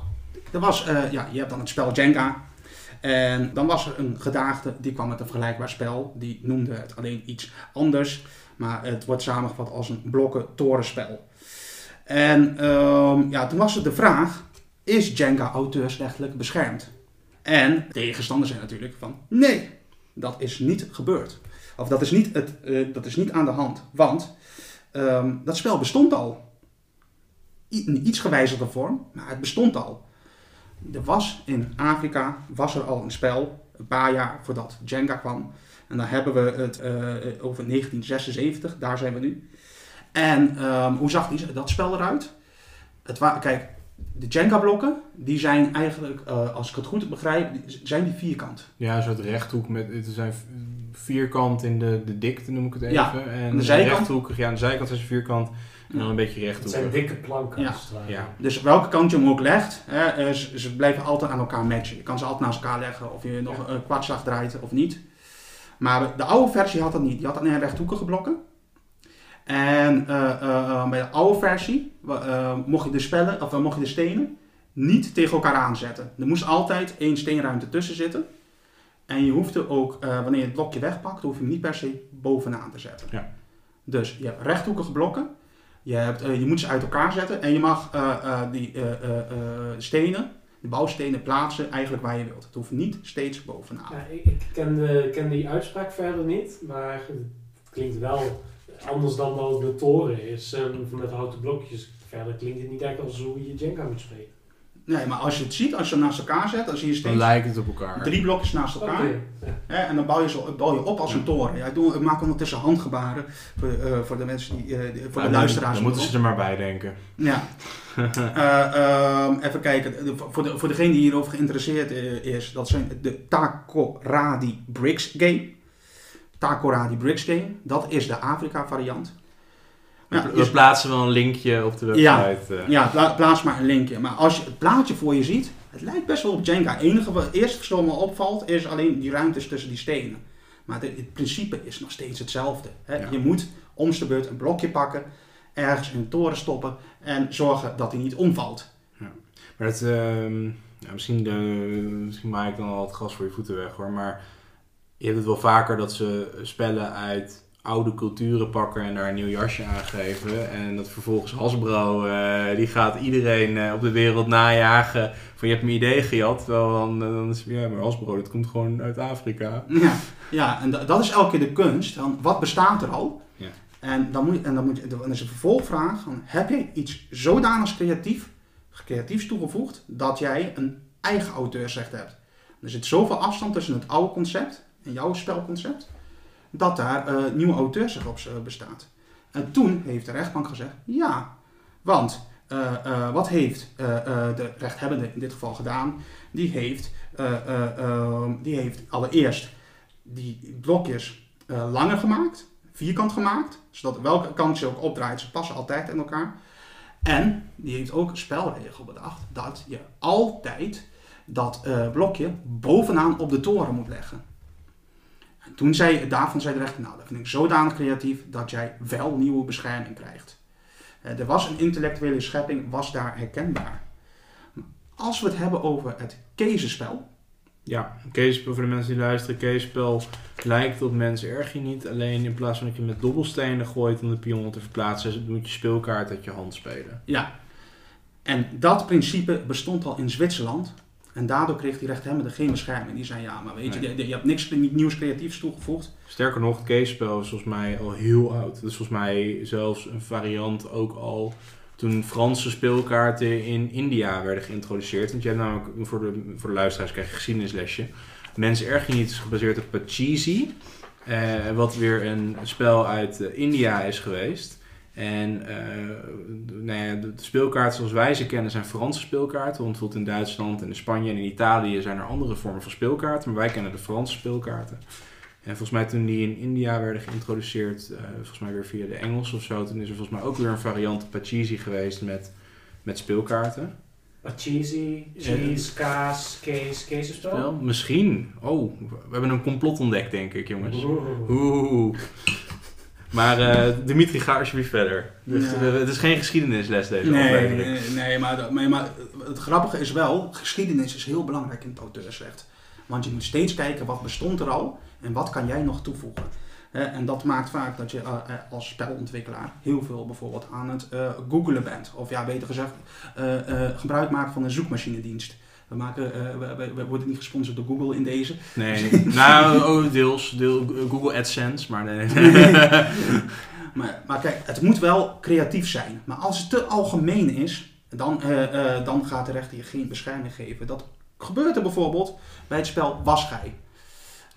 er was, eh, ja, je hebt dan het spel Jenga. En dan was er een gedaagde die kwam met een vergelijkbaar spel. Die noemde het alleen iets anders. Maar het wordt samengevat als een blokken-torenspel. En ehm, ja, toen was er de vraag: is Jenga auteursrechtelijk beschermd? En tegenstanders zijn natuurlijk van nee, dat is niet gebeurd. Of dat is niet, het, eh, dat is niet aan de hand. Want ehm, dat spel bestond al. In iets gewijzigde vorm, maar het bestond al. Er was in Afrika was er al een spel, een paar jaar voordat Jenga kwam. En dan hebben we het eh, over 1976, daar zijn we nu. En ehm, hoe zag die, dat spel eruit? Het kijk, de Jenga-blokken, die zijn eigenlijk, eh, als ik het goed begrijp, zijn die vierkant. Ja, een soort rechthoek met, het zijn vierkant in de, de dikte noem ik het even. Ja, en de zijkant? rechthoekig, ja, aan de zijkant is een vierkant en dan een beetje Het rechthoekig. zijn dikke planken Ja. het. Ja. Dus welke kant je hem ook legt, hè, eh, ze, ze blijven altijd aan elkaar matchen. Je kan ze altijd naast elkaar leggen of je nog een kwartslag draait of niet. Maar de oude versie had dat niet. Die had alleen rechthoekige blokken. En eh, eh, eh, bij de oude versie eh, mocht je de spellen, of mocht je de stenen niet tegen elkaar aanzetten. Er moest altijd één steenruimte tussen zitten. En je hoefde ook, eh, wanneer je het blokje wegpakt, hoef je hem niet per se bovenaan te zetten. Ja. Dus je hebt rechthoekige blokken. Je, hebt, eh, je moet ze uit elkaar zetten en je mag eh, eh, die eh, eh, eh, stenen, de bouwstenen plaatsen eigenlijk waar je wilt. Het hoeft niet steeds bovenaan. Ja, ik ik ken, de, ken die uitspraak verder niet, maar het klinkt wel anders dan dat de toren is. En met houten blokjes verder klinkt het niet echt als hoe je Jenga moet spelen. Nee, maar als je het ziet, als je hem naast elkaar zet, dan zie je Dan steeds lijkt het op elkaar. drie blokjes naast elkaar. Oké, ja. Hè, en dan bouw je, zo, bouw je op als een toren. Ja, ik, doe, ik maak ondertussen handgebaren voor, eh, voor de mensen die, eh, voor Ja, de luisteraars. Dan moeten ze er maar bij denken. Ja. <laughs> Eh, ehm, even kijken. De- Voor, de, voor degene die hierover geïnteresseerd is, dat zijn de Takoradi Bricks Game. Takoradi Bricks Game, dat is de Afrika variant. Ja, we we plaatsen wel een linkje op de website. eh. ja, pla- plaats maar een linkje. Maar als je het plaatje voor je ziet, het lijkt best wel op Jenga. Het enige wat eerst wat me opvalt, is alleen die ruimtes tussen die stenen. Maar de- het principe is nog steeds hetzelfde. Hè? Ja. Je moet om de beurt een blokje pakken, ergens in een toren stoppen en zorgen dat hij niet omvalt. Maar dat, ehm, ja, misschien, eh, misschien maak ik dan al het gras voor je voeten weg hoor. Maar je hebt het wel vaker dat ze spellen uit oude culturen pakken en daar een nieuw jasje aan geven. En dat vervolgens Hasbro, eh, die gaat iedereen eh, op de wereld najagen van je hebt mijn idee gejat. Terwijl dan, dan is ja, maar Hasbro, dat komt gewoon uit Afrika. Ja, ja en da- dat is elke keer de kunst. Dan, wat bestaat er al? Ja. En dan, moet en dan, moet je, dan is een vervolgvraag: van, heb je iets zodanig creatief, creatiefs toegevoegd dat jij een eigen auteursrecht hebt? Er zit zoveel afstand tussen het oude concept en jouw spelconcept, dat daar eh, nieuwe auteursrecht op eh, bestaat. En toen heeft de rechtbank gezegd: ja, want eh, wat heeft de rechthebbende in dit geval gedaan? Die heeft, eh, eh, ehm, die heeft allereerst die blokjes langer gemaakt, vierkant gemaakt, zodat welke kant je ook opdraait, ze passen altijd in elkaar. En die heeft ook een spelregel bedacht dat je altijd dat blokje bovenaan op de toren moet leggen. En toen zei, daarvan zei de rechter, nou dat vind ik zodanig creatief dat jij wel nieuwe bescherming krijgt. Eh, er was een intellectuele schepping, was daar herkenbaar. Als we het hebben over het kezenspel, Ja, keespel voor de mensen die luisteren. Keespel lijkt op mensen erg je niet. Alleen in plaats van dat je met dobbelstenen gooit om de pionnen te verplaatsen, moet je speelkaart uit je hand spelen. Ja, en dat principe bestond al in Zwitserland. En daardoor kreeg die rechthebbende geen bescherming. Die zei, ja, maar weet je, Nee. je, je hebt niks niet nieuws creatiefs toegevoegd. Sterker nog, het keespel is volgens mij al heel oud. Dat is volgens mij zelfs een variant ook al toen Franse speelkaarten in India werden geïntroduceerd. Want je hebt namelijk, voor de, voor de luisteraars krijg je een geschiedenislesje. Mensen erg niet is gebaseerd op Pachisi. eh, wat weer een spel uit eh, India is geweest. En eh, nou ja, de, speelkaarten zoals wij ze kennen zijn Franse speelkaarten. Want bijvoorbeeld in Duitsland en in Spanje en in Italië zijn er andere vormen van speelkaarten. Maar wij kennen de Franse speelkaarten. En volgens mij toen die in India werden geïntroduceerd, eh, volgens mij weer via de Engels of zo, toen is er volgens mij ook weer een variant Pachisi geweest met, met speelkaarten. Wat cheesy, cheese, kaas, kees, kezenspel. Wel, misschien. Oh, we hebben een complot ontdekt, denk ik, jongens. Oeh. Oeh. Maar eh, Dimitri, ga alsjeblieft verder. Dus, Ja. het is geen geschiedenisles deze Nee, aflevering. nee, nee maar, maar, maar het grappige is wel, geschiedenis is heel belangrijk in het auteursrecht. Want je moet steeds kijken wat bestond er al en wat kan jij nog toevoegen. Hè, en dat maakt vaak dat je eh, eh, als spelontwikkelaar heel veel bijvoorbeeld aan het googelen bent. Of ja, beter gezegd, gebruik maakt van een zoekmachinedienst. We, maken, eh, we, worden niet gesponsord door Google in deze. Nee, <laughs> nou, oh, deels. Deel, Google AdSense, maar <laughs> nee. Maar, maar kijk, het moet wel creatief zijn. Maar als het te algemeen is, dan, eh, eh, dan gaat de rechter je geen bescherming geven. Dat gebeurt er bijvoorbeeld bij het spel Wasgij.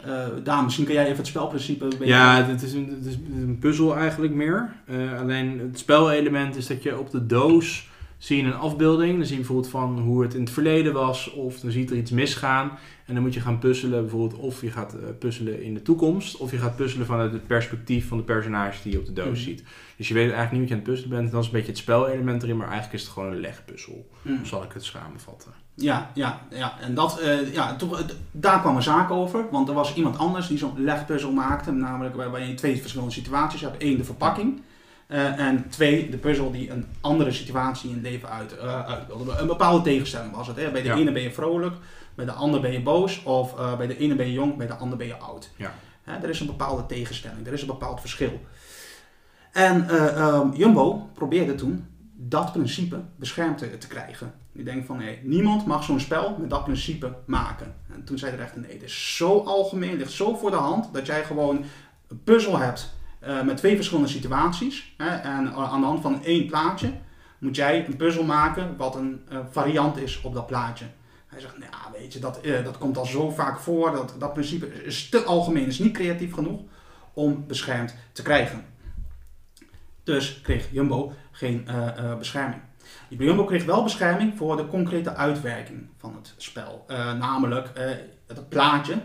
Eh Daan, misschien kan jij even het spelprincipe... een Ja, het is, een, het is een puzzel eigenlijk meer. Eh, alleen het spelelement is dat je op de doos zie je een afbeelding. Dan zie je bijvoorbeeld van hoe het in het verleden was. Of dan ziet er iets misgaan. En dan moet je gaan puzzelen. Bijvoorbeeld of je gaat eh, puzzelen in de toekomst. Of je gaat puzzelen vanuit het perspectief van de personage die je op de doos Mhm. ziet. Dus je weet eigenlijk niet wat je aan het puzzelen bent. Dat is een beetje het spelelement erin. Maar eigenlijk is het gewoon een legpuzzel. Zo zal ik het samenvatten. Ja, ja, ja. En dat, eh, ja, toch, eh, daar kwam een zaak over. Want er was iemand anders die zo'n legpuzzel maakte. Namelijk waarbij je twee verschillende situaties hebt. Eén, de verpakking. Eh, en twee, de puzzel die een andere situatie in het leven uit, uitbeelde. Een bepaalde tegenstelling was het. Hè? Bij de Ja. ene ben je vrolijk, bij de ander ben je boos. Of eh, bij de ene ben je jong, bij de ander ben je oud. Ja. Er is een bepaalde tegenstelling, er is een bepaald verschil. En eh, ehm, Jumbo probeerde toen dat principe beschermd te, te krijgen. Die denkt van, niemand mag zo'n spel met dat principe maken. En toen zei de rechter, nee, het is zo algemeen, het ligt zo voor de hand, dat jij gewoon een puzzel hebt met twee verschillende situaties. Hè, en eh, aan de hand van één plaatje moet jij een puzzel maken wat een eh, variant is op dat plaatje. Hij zegt, nou weet je, dat, eh, dat komt al zo vaak voor, dat, dat principe is te algemeen, is niet creatief genoeg om beschermd te krijgen. Dus kreeg Jumbo geen eh, eh, bescherming. Jumbo kreeg wel bescherming voor de concrete uitwerking van het spel. Eh, namelijk eh, het plaatje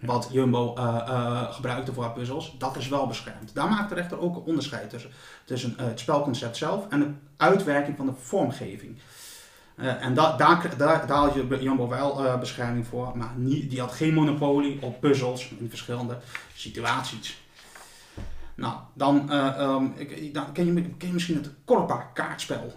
wat Jumbo eh, gebruikte voor puzzels, dat is wel beschermd. Daar maakt de rechter ook een onderscheid tussen, tussen eh, het spelconcept zelf en de uitwerking van de vormgeving. En da daar, daar, daar had je Jumbo wel bescherming voor, maar niet, die had geen monopolie op puzzels in verschillende situaties. Nou, dan, eh, ehm, ken je misschien het Korpa kaartspel.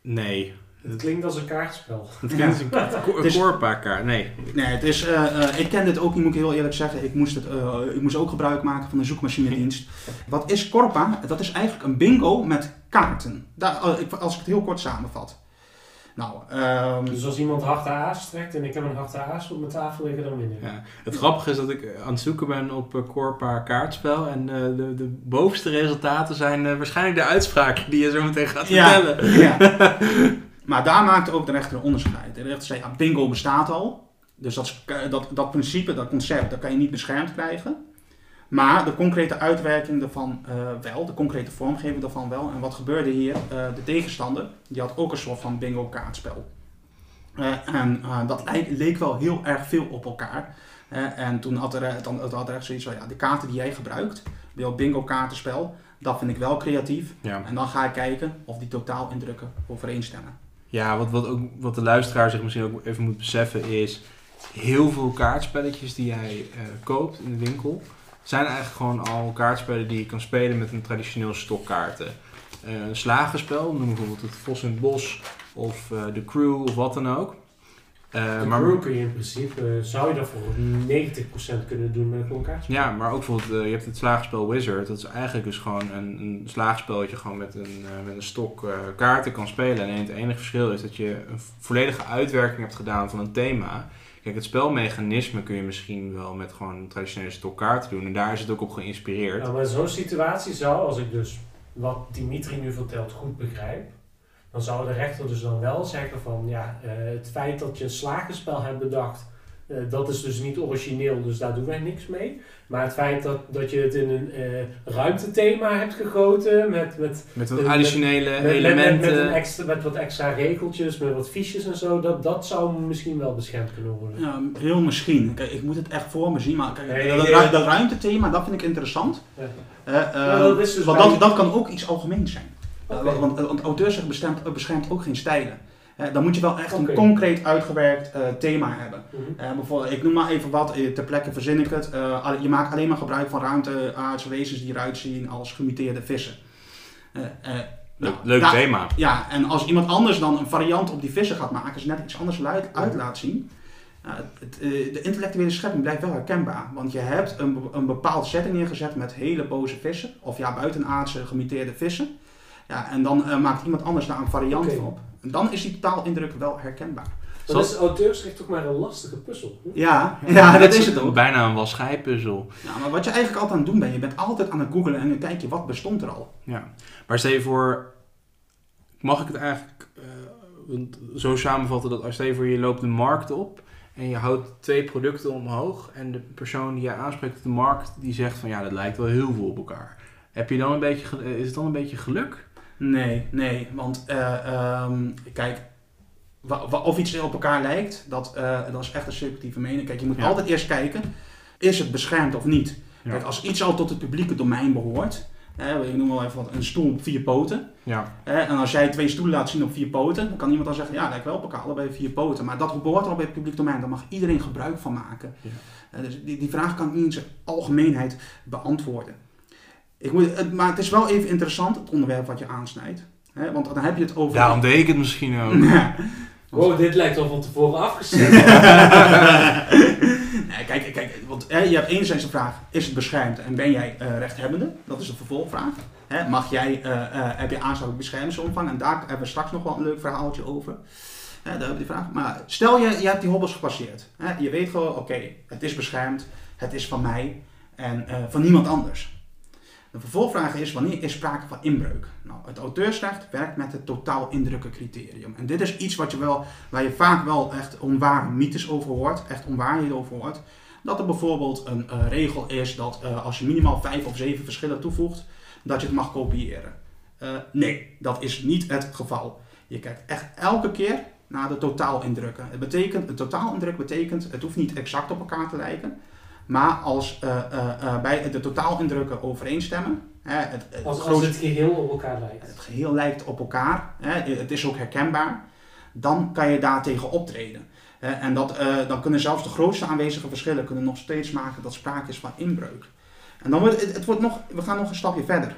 Nee, Het klinkt als een kaartspel. Het klinkt als een <laughs> ka- ko- Het is- Corpa-kaart. Nee. Nee, het is, eh, eh, ik ken dit ook niet, moet ik heel eerlijk zeggen. Ik moest, het, eh, ik moest ook gebruik maken van een zoekmachinedienst. Wat is Corpa? Dat is eigenlijk een bingo met kaarten. Daar, als ik het heel kort samenvat. Nou, ehm, Dus als iemand harte aas trekt en ik heb een harte aas op mijn tafel liggen, dan win ik. Ja. Het grappige is dat ik aan het zoeken ben op Corpa kaartspel. En eh, de, de bovenste resultaten zijn waarschijnlijk de uitspraken die je zo meteen gaat Ja. vertellen. ja. <laughs> maar daar maakte ook de rechter een onderscheid. De rechter zei, ja, bingo bestaat al. Dus dat, is- dat, dat principe, dat concept, dat kan je niet beschermd krijgen. Maar de concrete uitwerking daarvan eh, wel, de concrete vormgeving daarvan wel. En wat gebeurde hier? Eh, de tegenstander, die had ook een soort van bingo kaartspel. Eh, en eh, dat leek, leek wel heel erg veel op elkaar. Eh, en toen had er, dan, had er echt zoiets van, ja, de kaarten die jij gebruikt, jouw bingo kaartenspel, dat vind ik wel creatief. Ja. En dan ga ik kijken of die totaal indrukken overeenstemmen. Ja, wat, wat, ook, wat de luisteraar zich misschien ook even moet beseffen is... heel veel kaartspelletjes die jij eh, koopt in de winkel... zijn eigenlijk gewoon al kaartspellen die je kan spelen met een traditioneel stok kaarten. Eh, een slagenspel, noem bijvoorbeeld het Vos in het Bos of eh, de Crew of wat dan ook. De maar, crew kun je in principe, eh, zou je dat voor 90% kunnen doen met een kaartspel. ja, maar ook bijvoorbeeld, eh, je hebt het slagenspel Wizard. Dat is eigenlijk dus gewoon een, een slaagspel dat je gewoon met een, met een stok kaarten kan spelen. En het enige verschil is dat je een volledige uitwerking hebt gedaan van een thema. Kijk, het spelmechanisme kun je misschien wel met gewoon een traditionele stok kaarten doen. En daar is het ook op geïnspireerd. Nou, maar zo'n situatie zou, als ik dus wat Dimitri nu vertelt goed begrijp, dan zou de rechter dus dan wel zeggen van ja, eh, het feit dat je een slagenspel hebt bedacht, eh, dat is dus niet origineel, dus daar doen wij niks mee. Maar het feit dat, dat je het in een eh, ruimtethema hebt gegoten met, met, Met wat met- additionele met, met, met, elementen. met, een extra, met wat extra regeltjes, met wat fiches en zo, dat, dat zou misschien wel beschermd kunnen worden. Ja, heel misschien. Kijk, ik moet het echt voor me zien, maar kijk, Nee, dat, dat, dat ruimtethema, dat vind ik interessant. Ja. Ja, dat dus want dat, dat kan ook iets algemeens zijn. Uh, want, want auteursrecht beschermt, beschermt ook geen stijlen. Dan moet je wel echt een concreet uitgewerkt eh, thema hebben. Mhm. Eh, bijvoorbeeld, ik noem maar even wat, eh, ter plekke verzin ik het. Eh, je maakt alleen maar gebruik van ruimteaardse wezens die eruit zien als gemuteerde vissen. Eh, eh, nou, Leuk daar- thema. ja, en als iemand anders dan een variant op die vissen gaat maken, ze net iets anders uit, uit laat zien. uh, het, uh, de intellectuele schepping blijft wel herkenbaar. Want je hebt een, een bepaald setting neergezet met hele boze vissen. Of ja, buitenaardse gemiteerde vissen. Ja, en dan uh, maakt iemand anders daar een variant van op. En dan is die taalindruk wel herkenbaar. Dan is auteursrecht toch maar een lastige puzzel. hè? Ja, ja, dat is het ook. Bijna een wasschijpuzzel. Ja, maar wat je eigenlijk altijd aan het doen bent, je bent altijd aan het googlen en dan kijk je wat bestond er al. Ja. Maar stel je voor, mag ik het eigenlijk eh, want zo samenvatten dat als stel je voor je loopt de markt op en je houdt twee producten omhoog en de persoon die je aanspreekt op de markt die zegt van ja dat lijkt wel heel veel op elkaar. Heb je dan een beetje, gel- is het dan een beetje geluk? Nee, nee, want eh, ehm, kijk, of iets op elkaar lijkt, dat, eh, dat is echt een subjectieve mening. Kijk, je moet Ja. altijd eerst kijken, is het beschermd of niet? Ja. Kijk, als iets al tot het publieke domein behoort, hè, ik noem wel even wat, een stoel op vier poten. Ja. Hè, en als jij twee stoelen laat zien op vier poten, dan kan iemand dan zeggen, ja, lijkt wel op elkaar, allebei vier poten. Maar dat behoort al bij het publiek domein, daar mag iedereen gebruik van maken. Ja. Eh, dus die, die vraag kan ik niet in zijn algemeenheid beantwoorden. Ik moet, het, maar het is wel even interessant, het onderwerp wat je aansnijdt. Hè, want dan heb je het over... Daarom deed ik het misschien ook. <laughs> Wow, dit lijkt al van tevoren afgezet. <laughs> nee, kijk, kijk want hè, je hebt enerzijds de vraag, is het beschermd en ben jij eh, rechthebbende? Dat is de vervolgvraag. Hè, mag jij, eh, eh, heb je aansluiting beschermingsomvang? En daar hebben we straks nog wel een leuk verhaaltje over. Hè, daar hebben we die vraag. Maar stel je, je hebt die hobbels gepasseerd. Hè, je weet gewoon, oké, het is beschermd, het is van mij en eh, van niemand anders. De vervolgvraag is, wanneer is sprake van inbreuk? Nou, het auteursrecht werkt met het totaal indrukkencriterium. En dit is iets wat je wel, waar je vaak wel echt onware mythes over hoort, echt onwaarheden over hoort. Dat er bijvoorbeeld een eh, regel is dat eh, als je minimaal vijf of zeven verschillen toevoegt, dat je het mag kopiëren. Eh, nee, dat is niet het geval. Je kijkt echt elke keer naar de totaalindrukken. Het betekent, een totaalindruk betekent, het hoeft niet exact op elkaar te lijken, maar als eh, bij de totaalindrukken overeenstemmen, hè, het, het Als, als het geheel op elkaar lijkt. het geheel lijkt op elkaar, hè, het is ook herkenbaar, dan kan je daartegen optreden. Hè, en dat, dan kunnen zelfs de grootste aanwezige verschillen kunnen nog steeds maken dat sprake is van inbreuk. En dan wordt het, het wordt nog, we gaan nog een stapje verder.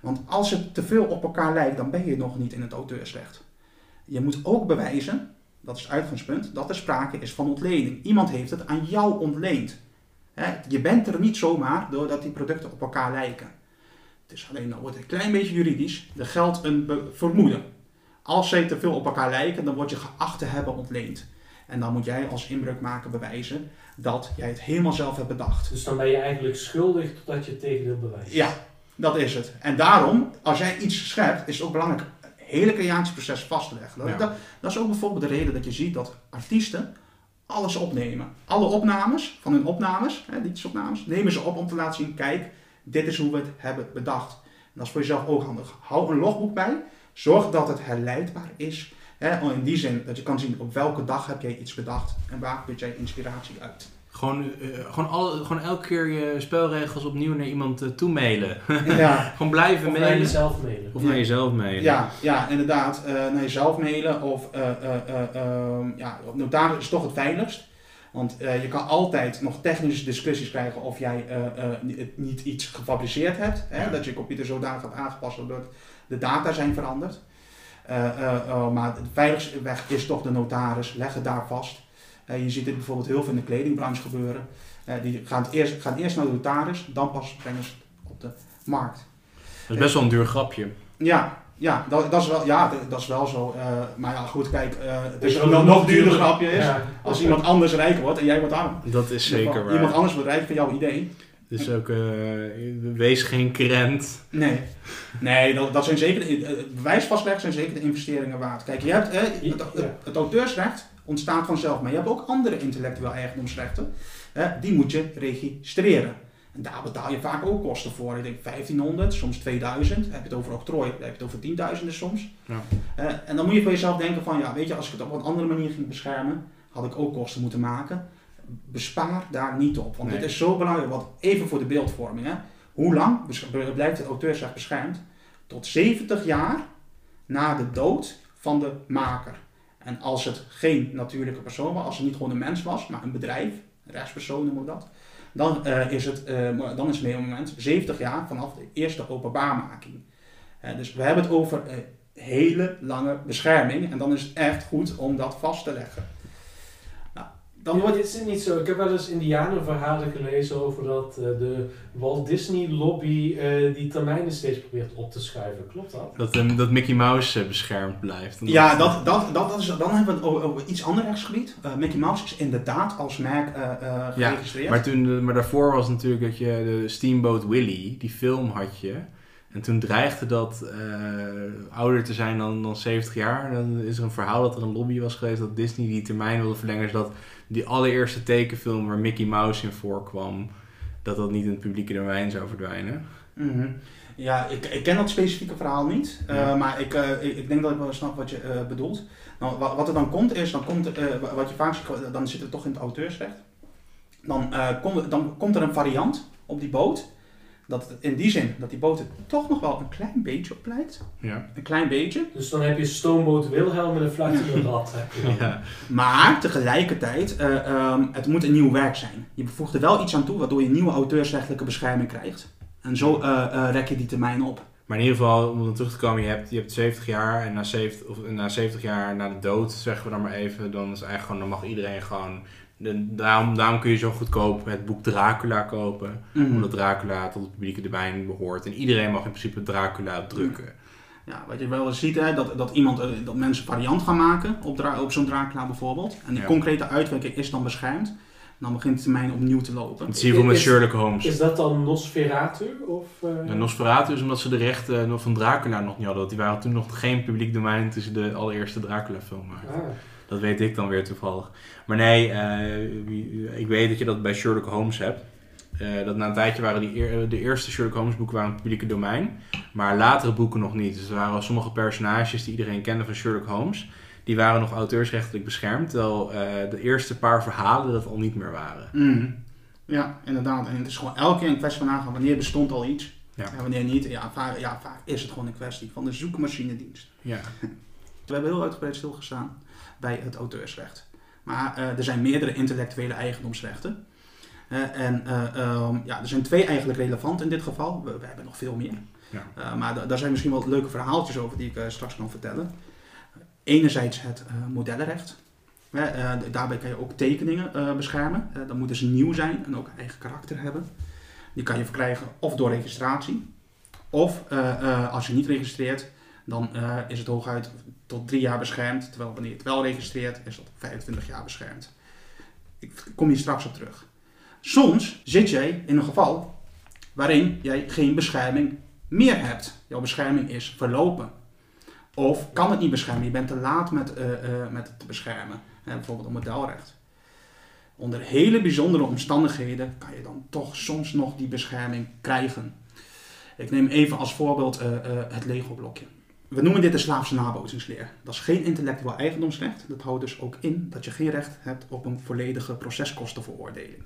Want als het te veel op elkaar lijkt, dan ben je nog niet in het auteursrecht. je moet ook bewijzen, dat is het uitgangspunt, dat er sprake is van ontlening. Iemand heeft het aan jou ontleend. Hè, je bent er niet zomaar doordat die producten op elkaar lijken. Het is alleen, dan wordt het een klein beetje juridisch. Er geldt een vermoeden. Als zij te veel op elkaar lijken, dan word je geacht te hebben ontleend. En dan moet jij als inbreukmaker bewijzen dat jij het helemaal zelf hebt bedacht. Dus dan ben je eigenlijk schuldig totdat je het tegendeel bewijst. Ja, dat is het. En daarom, als jij iets schept, is het ook belangrijk het hele creatieproces vast te leggen. Ja. dat, dat is ook bijvoorbeeld de reden dat je ziet dat artiesten alles opnemen. Alle opnames van hun opnames, hè, liedjesopnames, nemen ze op om te laten zien, kijk, dit is hoe we het hebben bedacht. En dat is voor jezelf ook handig. Hou een logboek bij, zorg dat het herleidbaar is. Hè, in die zin dat je kan zien op welke dag heb jij iets bedacht en waar put jij inspiratie uit. Gewoon, eh, gewoon, al, gewoon elke keer je spelregels opnieuw naar iemand eh, toe mailen. ja, <laughs> gewoon blijven Of naar mailen. jezelf mailen. Of naar jezelf mailen. Ja, ja inderdaad. eh, naar jezelf mailen of eh, eh, eh, ehm, ja, op notaris is toch het veiligst. Want eh, je kan altijd nog technische discussies krijgen of jij eh, eh, het niet iets gefabriceerd hebt. Hè? Ja. Dat je computer zodanig hebt aangepast dat de data zijn veranderd. Eh, eh, eh, maar de veiligste weg is toch de notaris. Leg het daar vast. Eh, je ziet dit bijvoorbeeld heel veel in de kledingbranche gebeuren. Eh, die gaan, het eerst, gaan eerst naar de notaris, dan pas brengen ze het op de markt. Dat is best wel een duur grapje. Ja, ja, dat, dat, is, wel, ja dat, dat is wel zo. eh, maar ja, goed, kijk, eh, het is een nog, een nog duurder grapje is. Ja. Als iemand anders rijk wordt en jij wordt arm. Dat is zeker waar. Iemand anders wordt rijk van jouw idee. Dus ook, eh, wees geen krent. Nee, nee dat, dat zijn zeker, bewijs vastleggen zijn zeker de investeringen waard. Kijk, je hebt, het, het, Ja. het auteursrecht ontstaat vanzelf, maar je hebt ook andere intellectueel eigendomsrechten. eh, die moet je registreren. En daar betaal je vaak ook kosten voor. Ik denk 1500, soms 2000. Heb je het over octrooi, dan heb je het over tienduizenden soms. Ja. En dan moet je voor jezelf denken van, ja, weet je, als ik het op een andere manier ging beschermen, had ik ook kosten moeten maken. Bespaar daar niet op, want Nee. dit is zo belangrijk. Want even voor de beeldvorming, hè. Hoe lang blijft het auteursrecht beschermd? Tot 70 jaar na de dood van de maker. En als het geen natuurlijke persoon was, als het niet gewoon een mens was, maar een bedrijf, een rechtspersoon noemen we dat, dan, eh, is het, eh, dan is het moment 70 jaar vanaf de eerste openbaarmaking. Eh, dus we hebben het over eh, hele lange bescherming en dan is het echt goed om dat vast te leggen. Dan wordt Is het niet zo? Ik heb wel eens Indianenverhalen gelezen over dat eh, de Walt Disney lobby eh, die termijnen steeds probeert op te schuiven. Klopt dat? Dat, dat Mickey Mouse eh, beschermd blijft. Ja, dat, dat, dat, dat is, dan hebben we het over, over iets ander rechtsgebied. Eh, Mickey Mouse is inderdaad als merk eh, eh, geregistreerd. Maar, toen, maar daarvoor was natuurlijk dat je de Steamboat Willie, die film had je. En toen dreigde dat eh, ouder te zijn dan, dan 70 jaar. Dan is er een verhaal dat er een lobby was geweest dat Disney die termijn wilde verlengen. Zodat die allereerste tekenfilm waar Mickey Mouse in voorkwam, dat dat niet in het publieke domein zou verdwijnen. Mhm. Ja, ik, ik ken dat specifieke verhaal niet, eh, maar ik, eh, ik, ik denk dat ik wel snap wat je eh, bedoelt. Nou, wa- wat er dan komt is, dan komt, wa- wat je vaak ziet, dan zit het toch in het auteursrecht. Dan, komt, dan komt er een variant op die boot, dat het in die zin dat die boot er toch nog wel een klein beetje op lijkt. Ja. Een klein beetje. Dus dan heb je Stoomboot Wilhelm en een je dan. <laughs> Ja. Maar tegelijkertijd, eh, ehm, het moet een nieuw werk zijn. Je voegt er wel iets aan toe, waardoor je nieuwe auteursrechtelijke bescherming krijgt. En zo eh, eh, rek je die termijn op. Maar in ieder geval, om er terug te komen, je hebt, je hebt 70 jaar en na 70, of na 70 jaar na de dood, zeggen we dan maar even, dan is eigenlijk gewoon, dan mag iedereen gewoon. De- daarom, daarom kun je zo goedkoop het boek Dracula kopen. Mhm. Omdat Dracula tot het publieke domein behoort. En iedereen mag in principe Dracula drukken. Ja, wat je wel eens ziet, hè, dat, dat, iemand, eh, dat mensen variant gaan maken op, dra- op zo'n Dracula bijvoorbeeld. En die Ja. concrete uitwerking is dan beschermd. Dan begint de termijn opnieuw te lopen. Dat zie je veel met Sherlock Holmes. Is dat dan Nosferatu? Of, eh, En Nosferatu is omdat ze de rechten nog van Dracula nog niet hadden. Want die waren toen nog geen publiek domein tussen de allereerste Dracula film maakten. Ah. Dat weet ik dan weer toevallig. Maar nee, eh, ik weet dat je dat bij Sherlock Holmes hebt. Eh, dat na een tijdje waren die eer- de eerste Sherlock Holmes boeken waren het publieke domein. Maar latere boeken nog niet. Dus er waren sommige personages die iedereen kende van Sherlock Holmes. Die waren nog auteursrechtelijk beschermd. Terwijl eh, de eerste paar verhalen dat al niet meer waren. Mhm. Ja, inderdaad. En het is gewoon elke keer een kwestie van nagaan wanneer bestond al iets. Ja. En wanneer niet. Ja vaak, ja, vaak is het gewoon een kwestie van de zoekmachinedienst. Ja. <laughs> We hebben heel uitgebreid stilgestaan bij het auteursrecht. Maar eh, er zijn meerdere intellectuele eigendomsrechten. Eh, en eh, ehm, ja, er zijn twee eigenlijk relevant in dit geval. We, we hebben nog veel meer. Ja. Maar da- daar zijn misschien wel leuke verhaaltjes over die ik straks kan vertellen. enerzijds het modellenrecht. Daarbij kan je ook tekeningen beschermen. Dan moeten ze nieuw zijn en ook eigen karakter hebben. Die kan je verkrijgen of door registratie. Of als je niet registreert, dan is het hooguit tot drie jaar beschermd. Terwijl wanneer je het wel registreert, is dat 25 jaar beschermd. Ik kom hier straks op terug. Soms zit jij in een geval waarin jij geen bescherming meer hebt. Jouw bescherming is verlopen. Of kan het niet beschermen, je bent te laat met, eh, eh, met het te beschermen. Hè, bijvoorbeeld een modelrecht. Onder hele bijzondere omstandigheden kan je dan toch soms nog die bescherming krijgen. Ik neem even als voorbeeld eh, het Lego-blokje. We noemen dit de slaafse nabootsingsleer. Dat is geen intellectueel eigendomsrecht. Dat houdt dus ook in dat je geen recht hebt op een volledige proceskostenveroordeling.